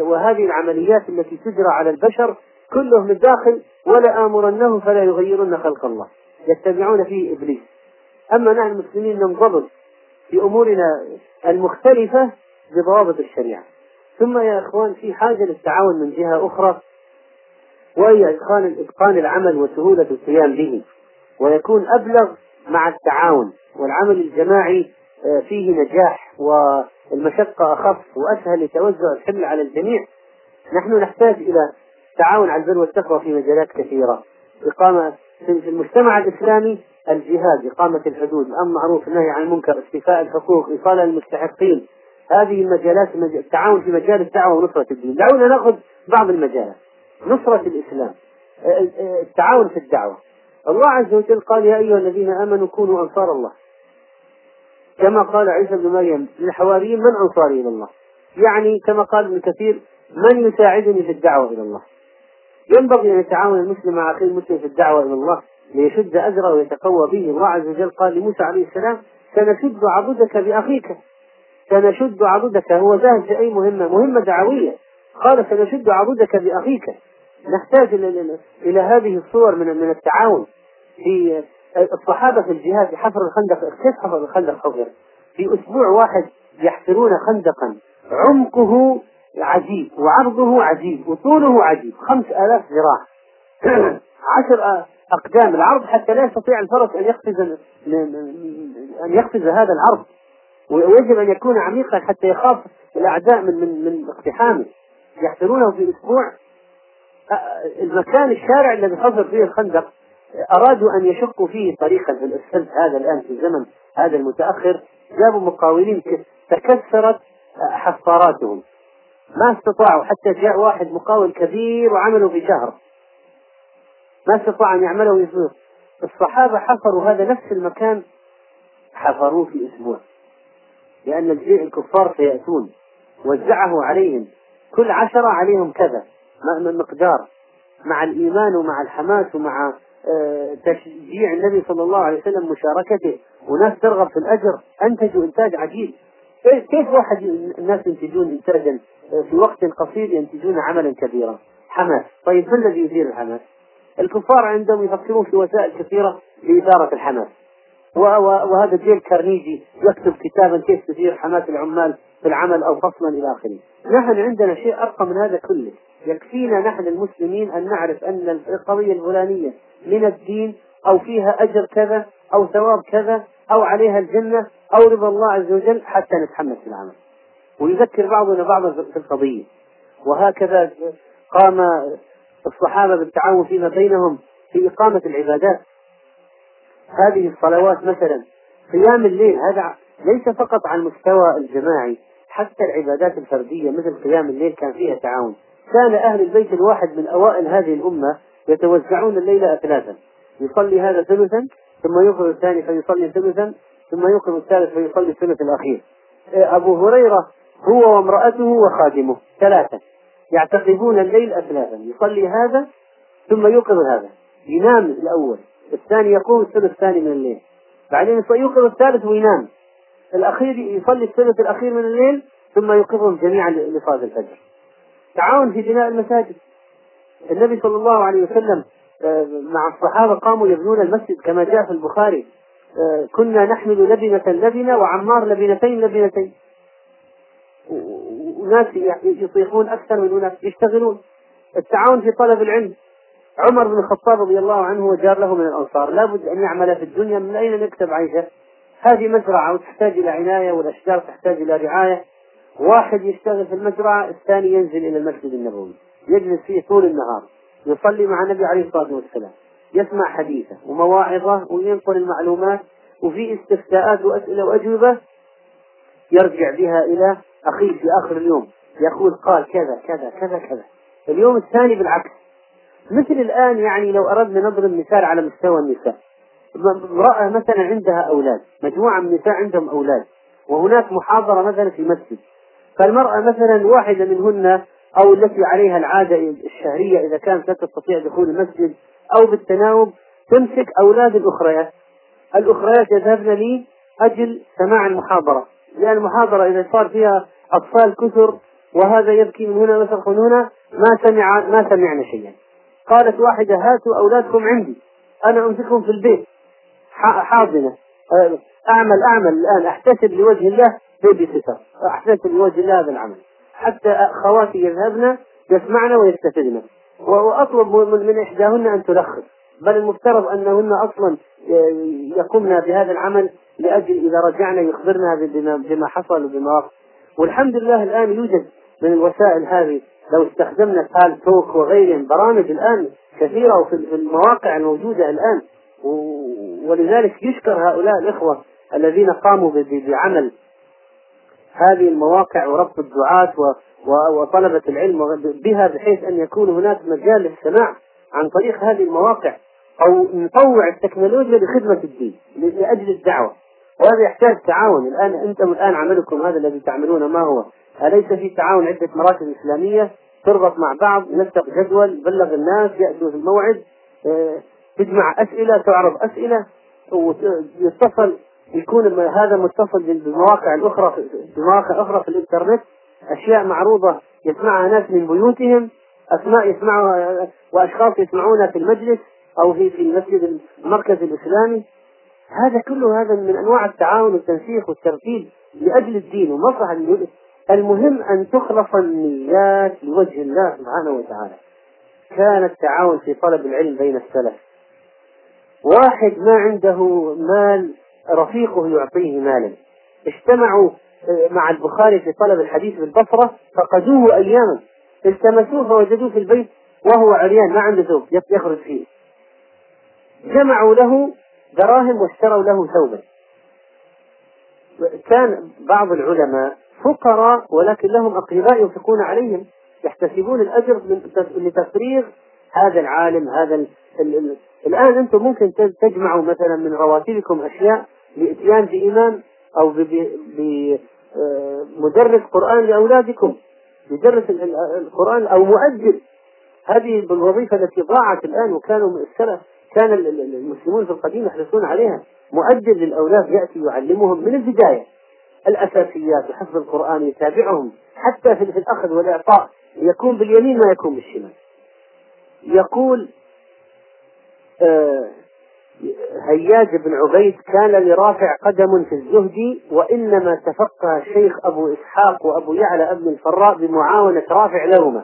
وهذه العمليات التي تجرى على البشر كله من الداخل ولا آمرنهم فلا يغيرن خلق الله. يتبعون فيه إبليس. أما نحن المسلمين ننضبط في أمورنا المختلفة بضوابط الشريعة. ثم يا إخوان في حاجة للتعاون من جهة أخرى وهي إتقان إتقان العمل وسهولة القيام به ويكون أبلغ مع التعاون والعمل الجماعي آه، فيه نجاح والمشقة أخف وأسهل لتوزع الحمل على الجميع. نحن نحتاج إلى التعاون على البر والتقوى في مجالات كثيرة. إقامة في المجتمع الإسلامي الجهاد إقامة الحدود الأمر معروف النهي عن المنكر استيفاء الحقوق إيصال المستحقين. هذه المجالات التعاون في مجال الدعوة ونصرة الدين. دعونا نأخذ بعض المجالات. نصرة الإسلام التعاون في الدعوة. الله عز وجل قال يا أيها الذين آمنوا كونوا أنصار الله. كما قال عيسى بن مريم للحواريين من أنصاري إلى الله؟ يعني كما قال ابن كثير من يساعدني في الدعوة إلى الله؟ ينبغي أن يتعاون المسلم مع أخيه المسلم في الدعوة إلى الله ليشد أجره ويتقوى به الله عز وجل قال لموسى عليه السلام سنشد عضدك بأخيك. سنشد عضدك هو ذاهب في أي مهمة؟ مهمة دعوية. قال سنشد عضدك بأخيك. نحتاج إلى, هذه الصور من من التعاون في الصحابة في الجهاد في حفر الخندق. كيف حفر الخندق حفر؟ في أسبوع واحد يحفرون خندقا. عمقه عجيب وعرضه عجيب وطوله عجيب. خمس آلاف ذراع. [clears throat] عشر أقدام. العرض حتى لا يستطيع الفرس أن يقفز أن يقفز هذا العرض. ويجب أن يكون عميقا حتى يخاف الأعداء من من من اقتحامه. يحفرونه في أسبوع. المكان الشارع الذي حفر فيه الخندق أرادوا أن يشقوا فيه طريقا في الأسفلت هذا الآن في الزمن هذا المتأخر جابوا مقاولين تكسرت حفاراتهم ما استطاعوا حتى جاء واحد مقاول كبير وعملوا في شهر. ما استطاع أن يعمله في الصحابة حفروا هذا نفس المكان حفروه في أسبوع. لأن الكفار سيأتون. وزعه عليهم. كل عشرة عليهم كذا. مقدار مع الإيمان ومع الحماس ومع آه، تشجيع النبي صلى الله عليه وسلم مشاركته. وناس ترغب في الأجر أنتجوا إنتاج عجيب. كيف واحد الناس ينتجون إنتاجا آه، في وقت قصير ينتجون عملا كبيرا؟ حماس. طيب ما الذي يثير الحماس؟ الكفار عندهم يفكرون في وسائل كثيرة لإثارة الحماس. وهذا جيل كارنيجي يكتب كتابا كيف تثير حماس العمال في العمل أو فصلا إلى آخره. نحن عندنا شيء أرقى من هذا كله. يكفينا نحن المسلمين أن نعرف أن القضية الفلانية من الدين أو فيها أجر كذا أو ثواب كذا أو عليها الجنة أو رضا الله عز وجل حتى نتحمس العمل. ويذكر بعضنا بعضا في القضية. وهكذا قام الصحابة بالتعاون فيما بينهم في إقامة العبادات. هذه الصلوات مثلا قيام الليل هذا ليس فقط على المستوى الجماعي حتى العبادات الفردية مثل قيام الليل كان فيها تعاون. كان أهل البيت الواحد من أوائل هذه الأمة يتوزعون الليل أثلاثا. يصلي هذا ثلثا ثم يقرأ الثاني فيصلي ثلثا ثم يقرأ الثالث فيصلي الثلث الأخير. أبو هريرة هو وامرأته وخادمه ثلاثة. يعتقبون الليل أثلاثا. يصلي هذا ثم يوقظ هذا. ينام الأول. الثاني يقوم الثلث الثاني من الليل. بعدين يوقظ الثالث وينام. الأخير يصلي الثلث الأخير من الليل ثم يوقظهم جميعا لصلاة الفجر. تعاون في بناء المساجد. النبي صلى الله عليه وسلم آه، مع الصحابة قاموا يبنون المسجد كما جاء في البخاري. آه، كنا نحمل لبنة لبنة وعمار لبنتين لبنتين. وناس يطيقون أكثر من أناس يشتغلون. التعاون في طلب العلم. عمر بن الخطاب رضي الله عنه وجار له من الأنصار. لابد أن يعمل في الدنيا من أين نكتب عيشه؟ هذه مزرعة وتحتاج إلى عناية والأشجار تحتاج إلى رعاية. واحد يشتغل في المزرعة الثاني ينزل إلى المسجد النبوي. يجلس فيه طول النهار. يصلي مع النبي عليه الصلاة والسلام. يسمع حديثه ومواعظه وينقل المعلومات وفي استفتاءات وأسئلة وأجوبة يرجع بها إلى أخيه في آخر اليوم. يقول قال كذا كذا كذا كذا. اليوم الثاني بالعكس. مثل الآن يعني لو أردنا نضرب مثال على مستوى النساء. امرأة مثلا عندها أولاد مجموعة من النساء عندهم أولاد وهناك محاضرة مثلا في مسجد. فالمرأة مثلا واحدة منهن أو التي عليها العادة الشهرية إذا كانت لا تستطيع دخول المسجد أو بالتناوب تمسك أولاد الأخريات الأخريات يذهبن لي أجل سماع المحاضرة. لأن المحاضرة إذا صار فيها أطفال كثر وهذا يبكي من هنا ويصرخ من هنا ما سمع ما سمعنا شيئا. قالت واحدة هاتوا أولادكم عندي أنا أمسكهم في البيت. حاضنة. أعمل أعمل الآن أحتسب لوجه الله بيبي ستر أحتسب لوجه الله هذا العمل حتى خواتي يذهبن يسمعن ويستفدن وأطلب من إحداهن أن تلخص. بل المفترض أنهن أصلا يقمن بهذا العمل لأجل إذا رجعنا يخبرنا بما, حصل وبما وقع. والحمد لله الآن يوجد من الوسائل هذه. لو استخدمنا تال توك وغيرهم برامج الآن كثيرة وفي المواقع الموجودة الآن. ولذلك يشكر هؤلاء الإخوة الذين قاموا بعمل هذه المواقع وربط الدعاة وطلبة العلم بها بحيث أن يكون هناك مجال للسماع عن طريق هذه المواقع أو نطوع التكنولوجيا لخدمة الدين لأجل الدعوة. وهذا يحتاج تعاون. الآن أنتم الآن عملكم هذا الذي تعملونه ما هو؟ أليس في تعاون عدة مراكز إسلامية تربط مع بعض نسق جدول بلغ الناس يأتوا في الموعد آه، تجمع أسئلة تعرض أسئلة ويتصل يكون هذا متصل بالمواقع الأخرى بمواقع أخرى في الإنترنت. أشياء معروضة يسمعها ناس من بيوتهم أسماء يسمعها وأشخاص يسمعونها في المجلس أو في في المسجد المركز الإسلامي. هذا كله هذا من أنواع التعاون والتنسيق والترتيب لأجل الدين ومصلحة المهم أن تخلص النيات لوجه الله سبحانه وتعالى. كان التعاون في طلب العلم بين السلف. واحد ما عنده مال رفيقه يعطيه مالا. اجتمعوا آه، مع البخاري في طلب الحديث بالبصرة فقدوه أياما. التمسوه فوجدوه في البيت وهو عريان ما عنده ثوب يخرج فيه. جمعوا له دراهم واشتروا له ثوبا. كان بعض العلماء فقراء ولكن لهم أقرباء ينفقون عليهم يحتسبون الأجر لتفريغ هذا العالم هذا ال ال ال الآن أنتم ممكن تجمعوا مثلا من رواتبكم أشياء لإتيان بإمام أو بمدرس قرآن لأولادكم يدرس القرآن أو مؤجل. هذه الوظيفة التي ضاعت الآن وكانوا السلف كان المسلمون في القديم يحرصون عليها. مؤجل للأولاد يأتي يعلمهم من البداية الأساسيات وحفظ القرآن يتابعهم حتى في الأخذ والإعطاء يكون باليمين ما يكون بالشمال. يقول آه هياج بن عبيد كان لرافع قدم في الزهد وإنما تفقه الشيخ أبو إسحاق وأبو يعلى ابن الفراء بمعاونة رافع لهما.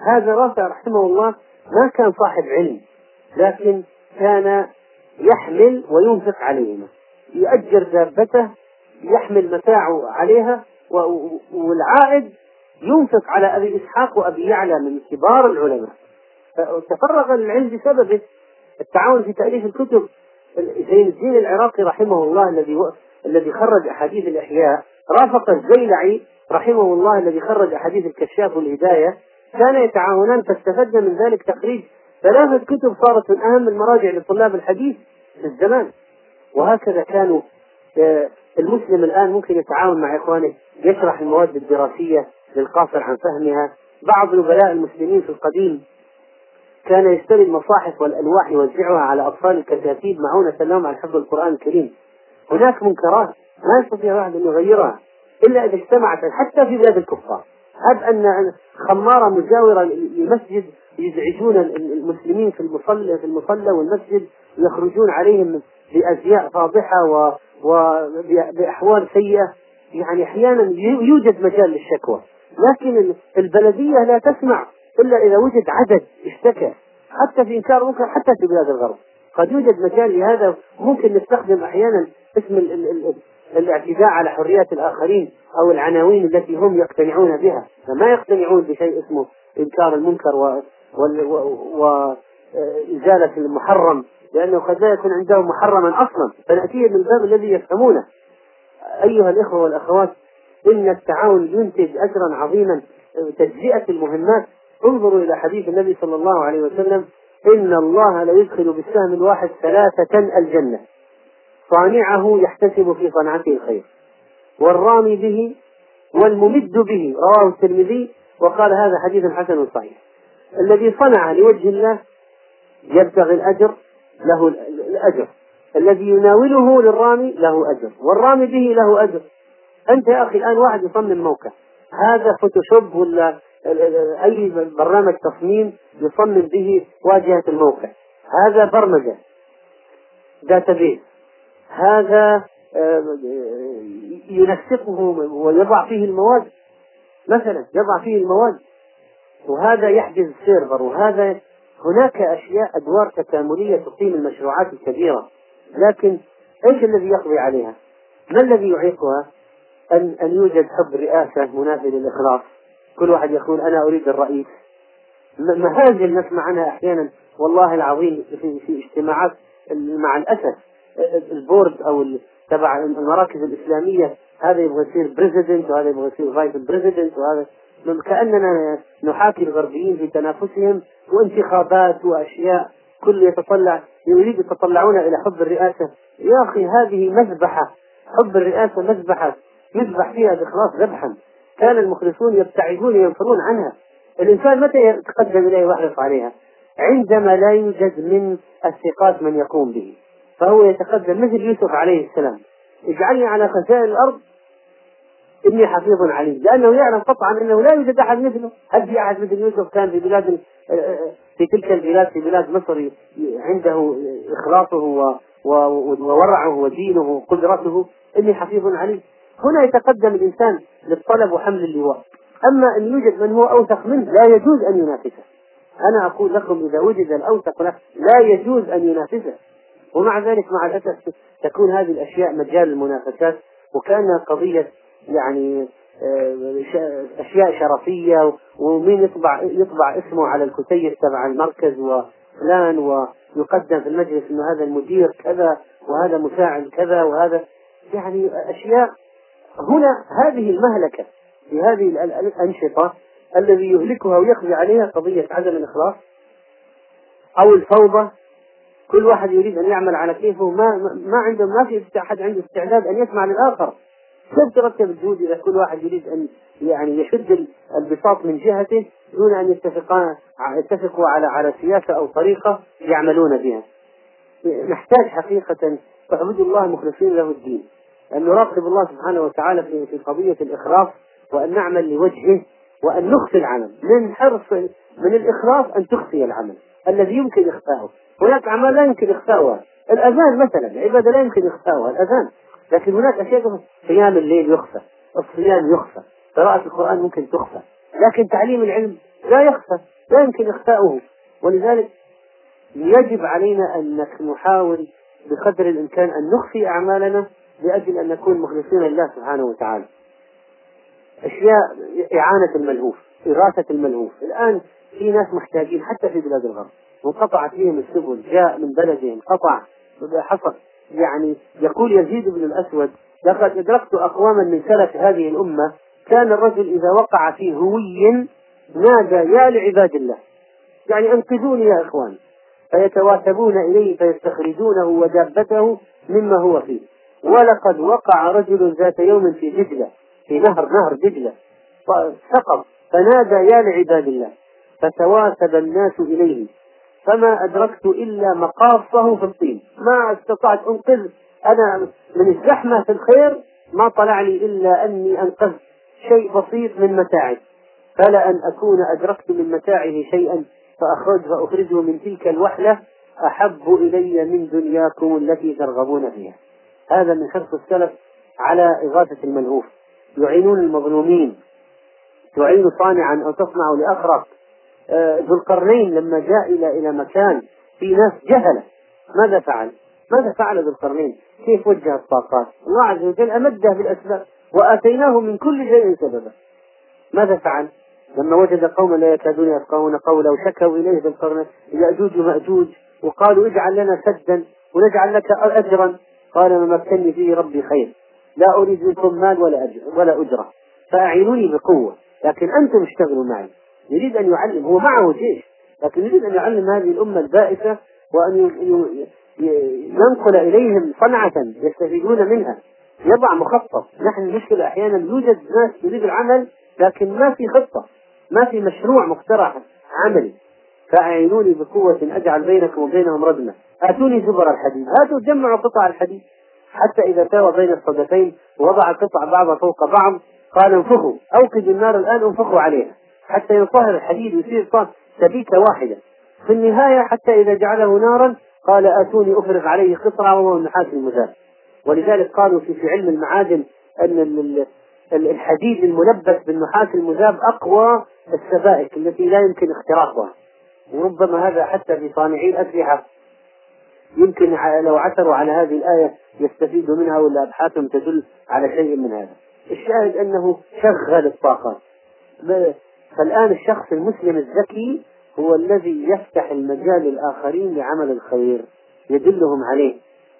هذا رافع رحمه الله ما كان صاحب علم لكن كان يحمل وينفق عليهما. يؤجر دابته يحمل متاعه عليها والعائد ينفق على أبي إسحاق وأبي يعلى من كبار العلماء. تفرغ العلم بسببه. التعاون في تأليف الكتب. زين الدين العراقي رحمه الله الذي الذي خرج أحاديث الإحياء. رافق الزيلعي رحمه الله الذي خرج أحاديث الكشاف والهداية. كان يتعاونان فاستفدنا من ذلك تخريج ثلاثة كتب صارت من أهم المراجع لطلاب الحديث في الزمان. وهكذا كانوا آه، المسلم الآن ممكن يتعاون مع إخوانه يشرح المواد الدراسية للقاصر عن فهمها. بعض نبلاء المسلمين في القديم كان يشتري المصاحف والألواح يوزعها على أطفال الكتاتيب معونة لهم على حفظ القرآن الكريم. هناك منكرات ما يستطيع واحد أن يغيرها إلا إذا اجتمعت حتى في بلاد الكفار. هب أن خمارة مجاورة لمسجد يزعجون المسلمين في المصلى في المصلى والمسجد يخرجون عليهم بأزياء فاضحة وبأحوال سيئة. يعني أحيانا يوجد مجال للشكوى. لكن البلدية لا تسمع. إلا إذا وجد عدد اشتكى حتى في إنكار ممكن حتى في بلاد الغرب. قد يوجد مجال لهذا. ممكن نستخدم أحيانا اسم ال ال ال الاعتداء على حريات الآخرين أو العناوين التي هم يقتنعون بها. فما يقتنعون بشيء اسمه إنكار المنكر و وإزالة المحرم لأنه قد لا يكون عندهم محرما أصلا. فنأتيه من الباب الذي يفهمونه. أيها الإخوة والأخوات إن التعاون ينتج أجرا عظيما. تجزئة المهمات انظروا إلى حديث النبي صلى الله عليه وسلم إن الله ليدخل بالسهم الواحد ثلاثة الجنة. صانعه يحتسب في صنعته الخير. والرامي به والممد به رواه الترمذي وقال هذا حديث حسن صحيح. الذي صنع لوجه الله يبتغي الأجر له الأجر. الذي يناوله للرامي له أجر. والرامي به له أجر. أنت يا أخي الآن واحد يصمم موقع. هذا فوتوشوب ولا أي برنامج تصميم يصمم به واجهة الموقع. هذا برمجة. database هذا آه، ينسقه ويضع فيه المواد. مثلا يضع فيه المواد. وهذا يحجز ال server. وهذا هناك أشياء أدوار تكاملية تقيم المشروعات الكبيرة. لكن إيش الذي يقضي عليها؟ ما الذي يعيقها؟ أن أن يوجد حب رئاسة منافي للإخلاص. كل واحد يقول أنا أريد الرئيس مهازل نسمع عنها أحيانا. والله العظيم في, في اجتماعات مع الأسف ال board أو تبع المراكز الإسلامية. هذا يبغى يصير president وهذا يبغى يصير vice president وهذا. كأننا نحاكي الغربيين في تنافسهم وانتخابات وأشياء. كل يتطلع يريد يتطلعون إلى حب الرئاسة. يا أخي هذه مذبحة. حب الرئاسة مذبحة. يذبح فيها بإخلاص ذبحا. كان المخلصون يبتعدون ينفرون عنها. الإنسان متى يتقدم إليه ويحرص عليها عندما لا يوجد من الثقات من يقوم به. فهو يتقدم مثل يوسف عليه السلام. اجعلني على خزائن الأرض إني حفيظ عليم. لأنه يعلم قطعا أنه لا يوجد أحد مثله. هل في أحد مثل يوسف كان في بلاد في تلك البلاد في بلاد مصر عنده إخلاصه وورعه ودينه وقدرته؟ إني حفيظ عليم. هنا يتقدم الإنسان للطلب وحمل اللواء. أما أن يوجد من هو أوثق منه لا يجوز أن ينافسه. أنا أقول لكم إذا وجد الأوثق له لا يجوز أن ينافسه. ومع ذلك مع الأسف تكون هذه الأشياء مجال المنافسات وكأنها قضية يعني آه، أشياء شرفية ومين يطبع يطبع اسمه على الكتيب تبع المركز وفلان ويقدم في المجلس إنه هذا المدير كذا وهذا مساعد كذا وهذا يعني أشياء هنا هذه المهلكة في هذه الأنشطة الذي يهلكها ويقضي عليها قضية عدم الإخلاص أو الفوضى. كل واحد يريد أن يعمل على كيفه. ما ما عنده ما في أحد عنده استعداد أن يسمع للآخر. كيف ترتب الجهود إذا كل واحد يريد أن يعني يشد البساط من جهته دون أن يتفقان يتفقوا على على سياسة أو طريقة يعملون بها؟ نحتاج حقيقة. تعبدوا الله مخلصين له الدين. أن نراقب الله سبحانه وتعالى في في قضية الإخلاص وأن نعمل لوجهه وأن نخفي العمل. من حرص من الإخلاص أن تخفي العمل الذي يمكن إخفاؤه. هناك أعمال لا يمكن إخفاؤها. الأذان مثلا العبادة لا يمكن إخفاؤها الأذان. لكن هناك أشياء قيام الليل يخفى الصيام يخفى قراءة القرآن ممكن تخفى. لكن تعليم العلم لا يخفى لا يمكن إخفاؤه. ولذلك يجب علينا أن نحاول بقدر الإمكان أن نخفي أعمالنا لأجل أن نكون مخلصين لله سبحانه وتعالى. أشياء إعانة الملهوف إغاثة الملهوف. الآن في ناس محتاجين حتى في بلاد الغرب. وانقطعت بهم السبل جاء من بلدهم قطع حصل. يعني يقول يزيد بن الأسود لقد أدركت أقواما من سلف هذه الأمة كان الرجل إذا وقع في هوي نادى يا لعباد الله يعني أنقذوني يا إخوان. فيتواتبون إليه فيستخرجونه ودابته مما هو فيه. ولقد وقع رجل ذات يوم في دجلة في نهر نهر دجلة سقط فنادى يا لعباد الله فتواسب الناس إليه فما أدركت إلا مقاصه في الطين. ما استطعت أنقذ أنا من الزحمة في الخير ما طلع لي إلا أني أنقذت شيء بسيط من متاعه فلا أن أكون أدركت من متاعه شيئا فأخرج فأخرجه من تلك الوحلة أحب إلي من دنياكم التي ترغبون فيها. هذا من حرص السلف على إغاثة الملهوف يعينون المظلومين تعين صانعا أو تصنع لأخرق آه، ذو القرنين لما جاء إلى إلى مكان في ناس جهلة ماذا فعل؟ ماذا فعل ذو القرنين؟ كيف وجه الطاقات؟ الله عز وجل أمده بالأسباب وآتيناه من كل شيء سببا ماذا فعل؟ لما وجد قوما لا يكادون يفقهون قولا وشكوا إليه ذو القرنين يأجوج ومأجوج وقالوا اجعل لنا سدا ونجعل لك أجرا قال ما مكنني فيه ربي خير. لا أريد منكم مال ولا ولا أجرة. فأعينوني بقوة. لكن أنتم اشتغلوا معي. يريد أن يعلم هو معه جيش. لكن يريد أن يعلم هذه الأمة البائسة وأن ينقل إليهم صنعة يستفيدون منها. يضع مخطط. نحن المشكلة أحيانا يوجد ناس تريد العمل لكن ما في خطة. ما في مشروع مقترح عملي. فأعينوني بقوة أجعل بينكم وبينهم ردمة آتوني زبر الحديد. هاتوا جمعوا قطع الحديد. حتى إذا ساوى بين الصدفين ووضع القطع بعضها فوق بعض قال انفخوا. أوقدوا النار الآن انفخوا عليها. حتى ينصهر الحديد ويصير سبيكة واحدة. في النهاية حتى إذا جعله نارا قال آتوني أفرغ عليه قطرة وهو النحاس المذاب ولذلك قالوا في, في علم المعادن أن الحديد الملبس بالنحاس المذاب أقوى السبائك التي لا يمكن اختراقها. وربما هذا حتى في صانعي الأسلحة. يمكن لو عثروا على هذه الآية يستفيدوا منها ولا أبحاثهم تدل على شيء من هذا. الشاهد أنه شغل الطاقات. فالآن الشخص المسلم الذكي هو الذي يفتح المجال للآخرين لعمل الخير يدلهم عليه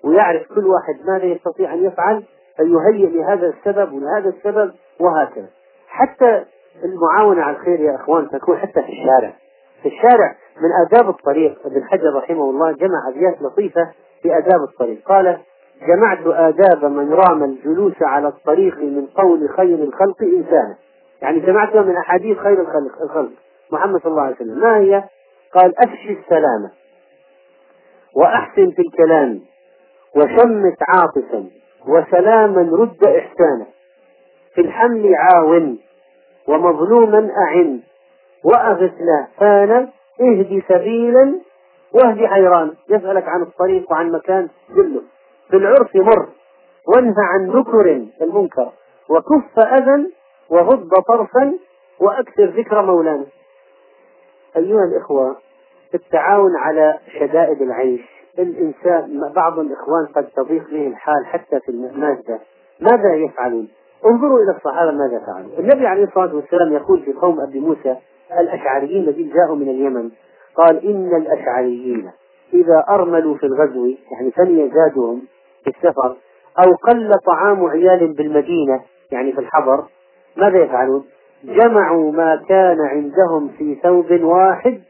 ويعرف كل واحد ماذا يستطيع أن يفعل فيهيئ لهذا السبب ولهذا السبب وهكذا. حتى المعاونة على الخير يا أخوان تكون حتى في الشارع. في الشارع من آداب الطريق. ابن حجر رحمه الله جمع أبيات لطيفة في آداب الطريق. قال جمعت آداب من رام الجلوس على الطريق من قول خير الخلق إنسانا يعني جمعتها من أحاديث خير الخلق, الخلق. محمد صلى الله عليه وسلم. ما هي؟ قال أفشي السلامة وأحسن في الكلام وشمت عاطفا وسلاما رد إحسانا في الحمل عاون ومظلوما أعن. وأغث لهفانا اهدي سبيلا واهدي حيران يسألك عن الطريق وعن مكان كله. في العرف مر وانهى عن نكر المنكر. وكف أذى وغض طرفا وأكثر ذكر مولانا. أيها الإخوة التعاون على شدائد العيش. الإنسان بعض الإخوان قد تضيق به الحال حتى في المادة. ماذا يفعلون؟ انظروا إلى الصحابة ماذا فعلوا. النبي عليه الصلاة والسلام يقول في قوم أبي موسى الأشعريين الذين جاءوا من اليمن. قال إن الأشعريين إذا أرملوا في الغزو يعني فني زادهم في السفر أو قل طعام عيال بالمدينة يعني في الحضر ماذا يفعلون؟ جمعوا ما كان عندهم في ثوب واحد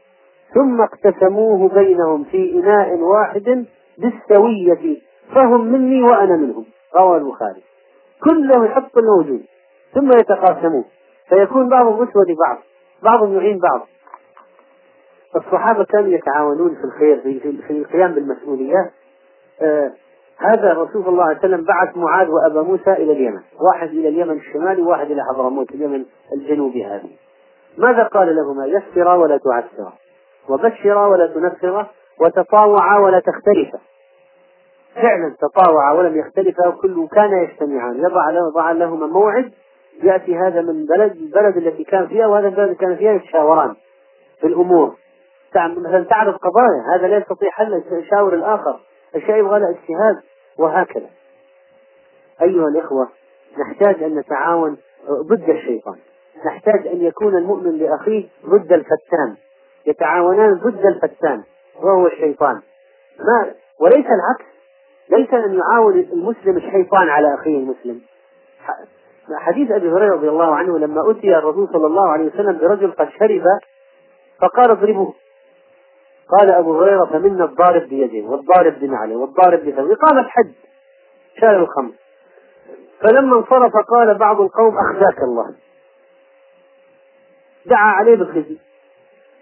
ثم اقتسموه بينهم في إناء واحد بالسوية فهم مني وأنا منهم. رواه البخاري. كله يحط الموجود ثم يتقاسمون. فيكون بعضهم أسوة لبعض. بعضهم يعين بعض. الصحابة كانوا يتعاونون في الخير في, في القيام بالمسؤوليات. آه هذا الرسول صلى الله عليه وسلم بعث معاذ وأبا موسى إلى اليمن. واحد إلى اليمن الشمالي وواحد إلى حضرموت اليمن الجنوبي هذه. ماذا قال لهما؟ يسرا ولا تعسرا وبشرا ولا تنفرا وتطاوعا ولا تختلفا فعلا تطاوعا ولم يختلفا وكل كان يجتمعان يضع لهما موعد يأتي هذا من بلد البلد التي كان فيها وهذا البلد الذي كان فيها يتشاوران في الأمور. مثلا تعرف قضايا هذا لا يستطيع حل يشاور الآخر. الشيء يبغى له اجتهاد وهكذا. أيها الإخوة نحتاج أن نتعاون ضد الشيطان. نحتاج أن يكون المؤمن لأخيه ضد الفتان. يتعاونان ضد الفتان وهو الشيطان. ما وليس العكس. ليس أن يعاون المسلم الشيطان على أخيه المسلم. حديث أبي هريرة رضي الله عنه لما أتي الرسول صلى الله عليه وسلم برجل قد شرب فقال اضربوه قال أبو هريرة فمنا الضارب بيده والضارب بنعله والضارب بثوبه قامت حد شال الخمر. فلما انصرف قال بعض القوم أخزاك الله. دعا عليه بالخزي.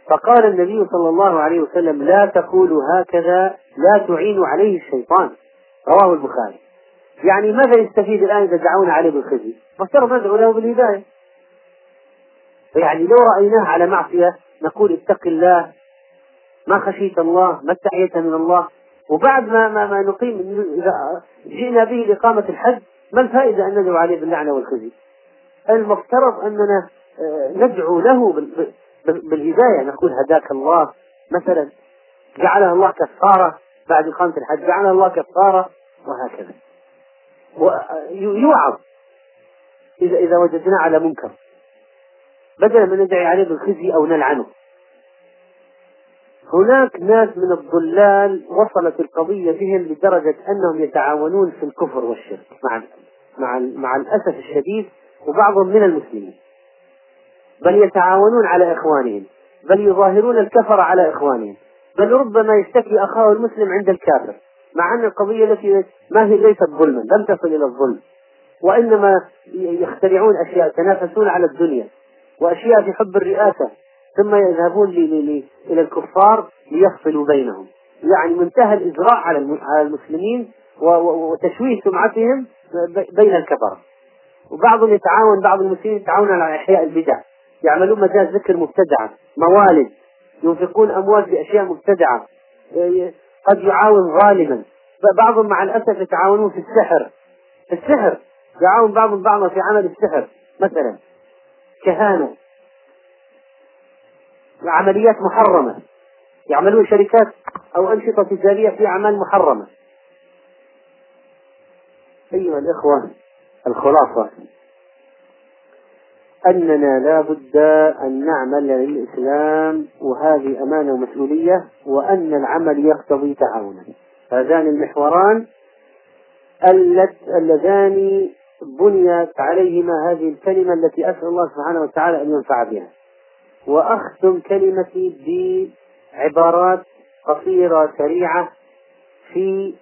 فقال النبي صلى الله عليه وسلم لا تقولوا هكذا لا تعينوا عليه الشيطان. رواه البخاري. يعني ماذا يستفيد الآن إذا دعونا عليه بالخزي؟ مفترض ندعو له بالهداية؟ فيعني لو رأيناه على معصية نقول اتق الله ما خشيت الله ما استحييت من الله وبعد ما ما, ما نقيم إذا جئنا به لإقامة الحج ما الفائدة أن ندعو عليه باللعنة والخزي؟ المفترض أننا آه، ندعو له بالهداية. نقول هداك الله. مثلا جعلها الله كفارة بعد إقامة الحج جعلها الله كفارة وهكذا. ويوعظ. إذا إذا وجدنا على منكر. بدلا من ندعي عليه بالخزي أو نلعنه. هناك ناس من الضلال وصلت القضية بهم لدرجة أنهم يتعاونون في الكفر والشرك. مع مع مع الأسف الشديد وبعضهم من المسلمين. بل يتعاونون على إخوانهم. بل يظاهرون الكفر على إخوانهم. بل ربما يشتكي أخاه المسلم عند الكافر. مع أن القضية التي ما هي ليست ظلما لم تصل إلى الظلم. وإنما يخترعون أشياء يتنافسون على الدنيا. وأشياء في حب الرئاسة ثم يذهبون إلى الكفار ليفصلوا بينهم. يعني منتهى الإجراء على المسلمين وتشويه سمعتهم بين الكفرة. وبعضهم يتعاون بعض المسلمين يتعاون على إحياء البدع. يعملون مجال ذكر مبتدعة. موالد. ينفقون أموال في أشياء مبتدعة. قد يعاون ظالما. بعضهم مع الأسف يتعاونون في السحر. السحر. يعاون بعضهم بعضا في عمل السحر مثلا. كهانة. عمليات محرمة. يعملون شركات أو أنشطة تجارية في أعمال محرمة. أيها الإخوة الخلاصة. أننا لا بد أن نعمل للإسلام وهذه أمانة ومسؤولية وأن العمل يقتضي تعاونا هذان المحوران. اللذان بنيت عليهما هذه الكلمة التي أسأل الله سبحانه وتعالى أن ينفع بها. وأختم كلمتي بعبارات قصيرة سريعة في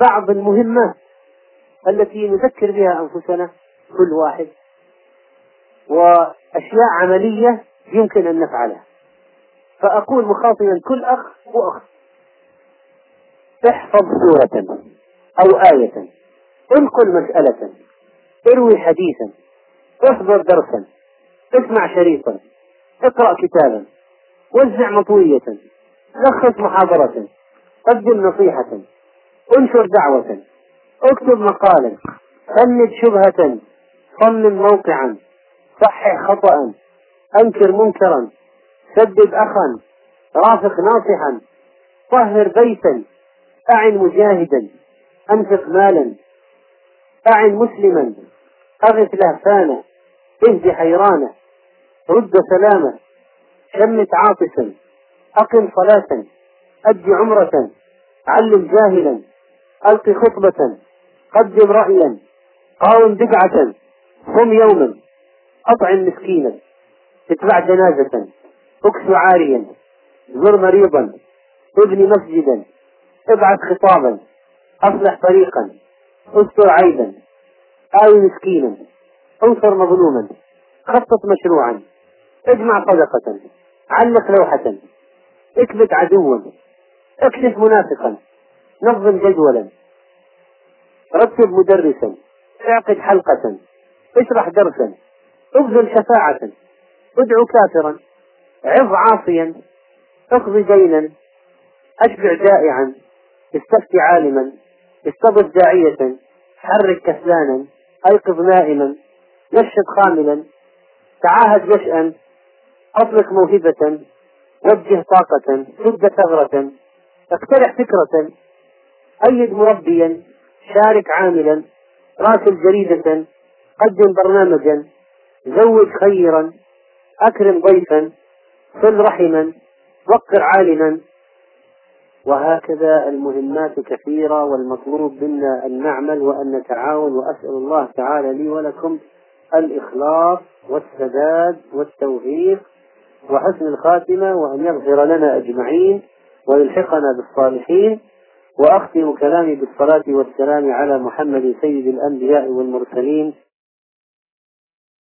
بعض المهمات التي نذكر بها أنفسنا كل واحد. وأشياء عملية يمكن أن نفعلها. فأقول مخاطبا كل أخ وأخت احفظ سورة أو آية انقل مسألة اروي حديثا احضر درسا اسمع شريطا اقرأ كتابا وزع مطوية لخص محاضرة قدم نصيحة انشر دعوة اكتب مقالا فند شبهة صمم موقعا. صحح خطأ. أنكر منكرا. سدد أخا. رافق ناصحا. طهر بيتا. أعن مجاهدا. أنفق مالا. أعن مسلما. أغث لهفانا. اهد حيرانا. رد سلامة شمت عاطسا أقم صلاة. أد عمرة. علم جاهلا. ألق خطبة. قدم رأيا. قاوم بدعة. صم يوما. أطعم مسكينا. اتبع جنازة. إكس عاريا. زر مريضا. ابني مسجدا. ابعث خطابا. أصلح طريقا. استر عيبا آوي مسكينا. انصر مظلوما. خطط مشروعا. اجمع صدقة. علق لوحة. اكبت عدوا. اكشف منافقا. نظم جدولا. رتب مدرسا. اعقد حلقة. اشرح درسا. ابذل شفاعة. ادعو كافرا. عظ عاصيا. اقضي دينا. اشبع جائعا. استفتي عالما. استضف داعية. حرك كسلانا. ايقظ نائما. نشط خاملا. تعاهد جشأا اطلق موهبة. وجه طاقة. سد ثغرة. اقترح فكرة. أيد مربيا. شارك عاملا. راسل جريدة. قدم برنامجا. زوج خيرا أكرم ضيفا صل رحما وقر عالما. وهكذا المهمات كثيرة والمطلوب منا أن نعمل وأن نتعاون وأسأل الله تعالى لي ولكم الإخلاص والسداد والتوفيق وحسن الخاتمة وأن يغفر لنا أجمعين ويلحقنا بالصالحين. وأختم كلامي بالصلاة والسلام على محمد سيد الأنبياء والمرسلين.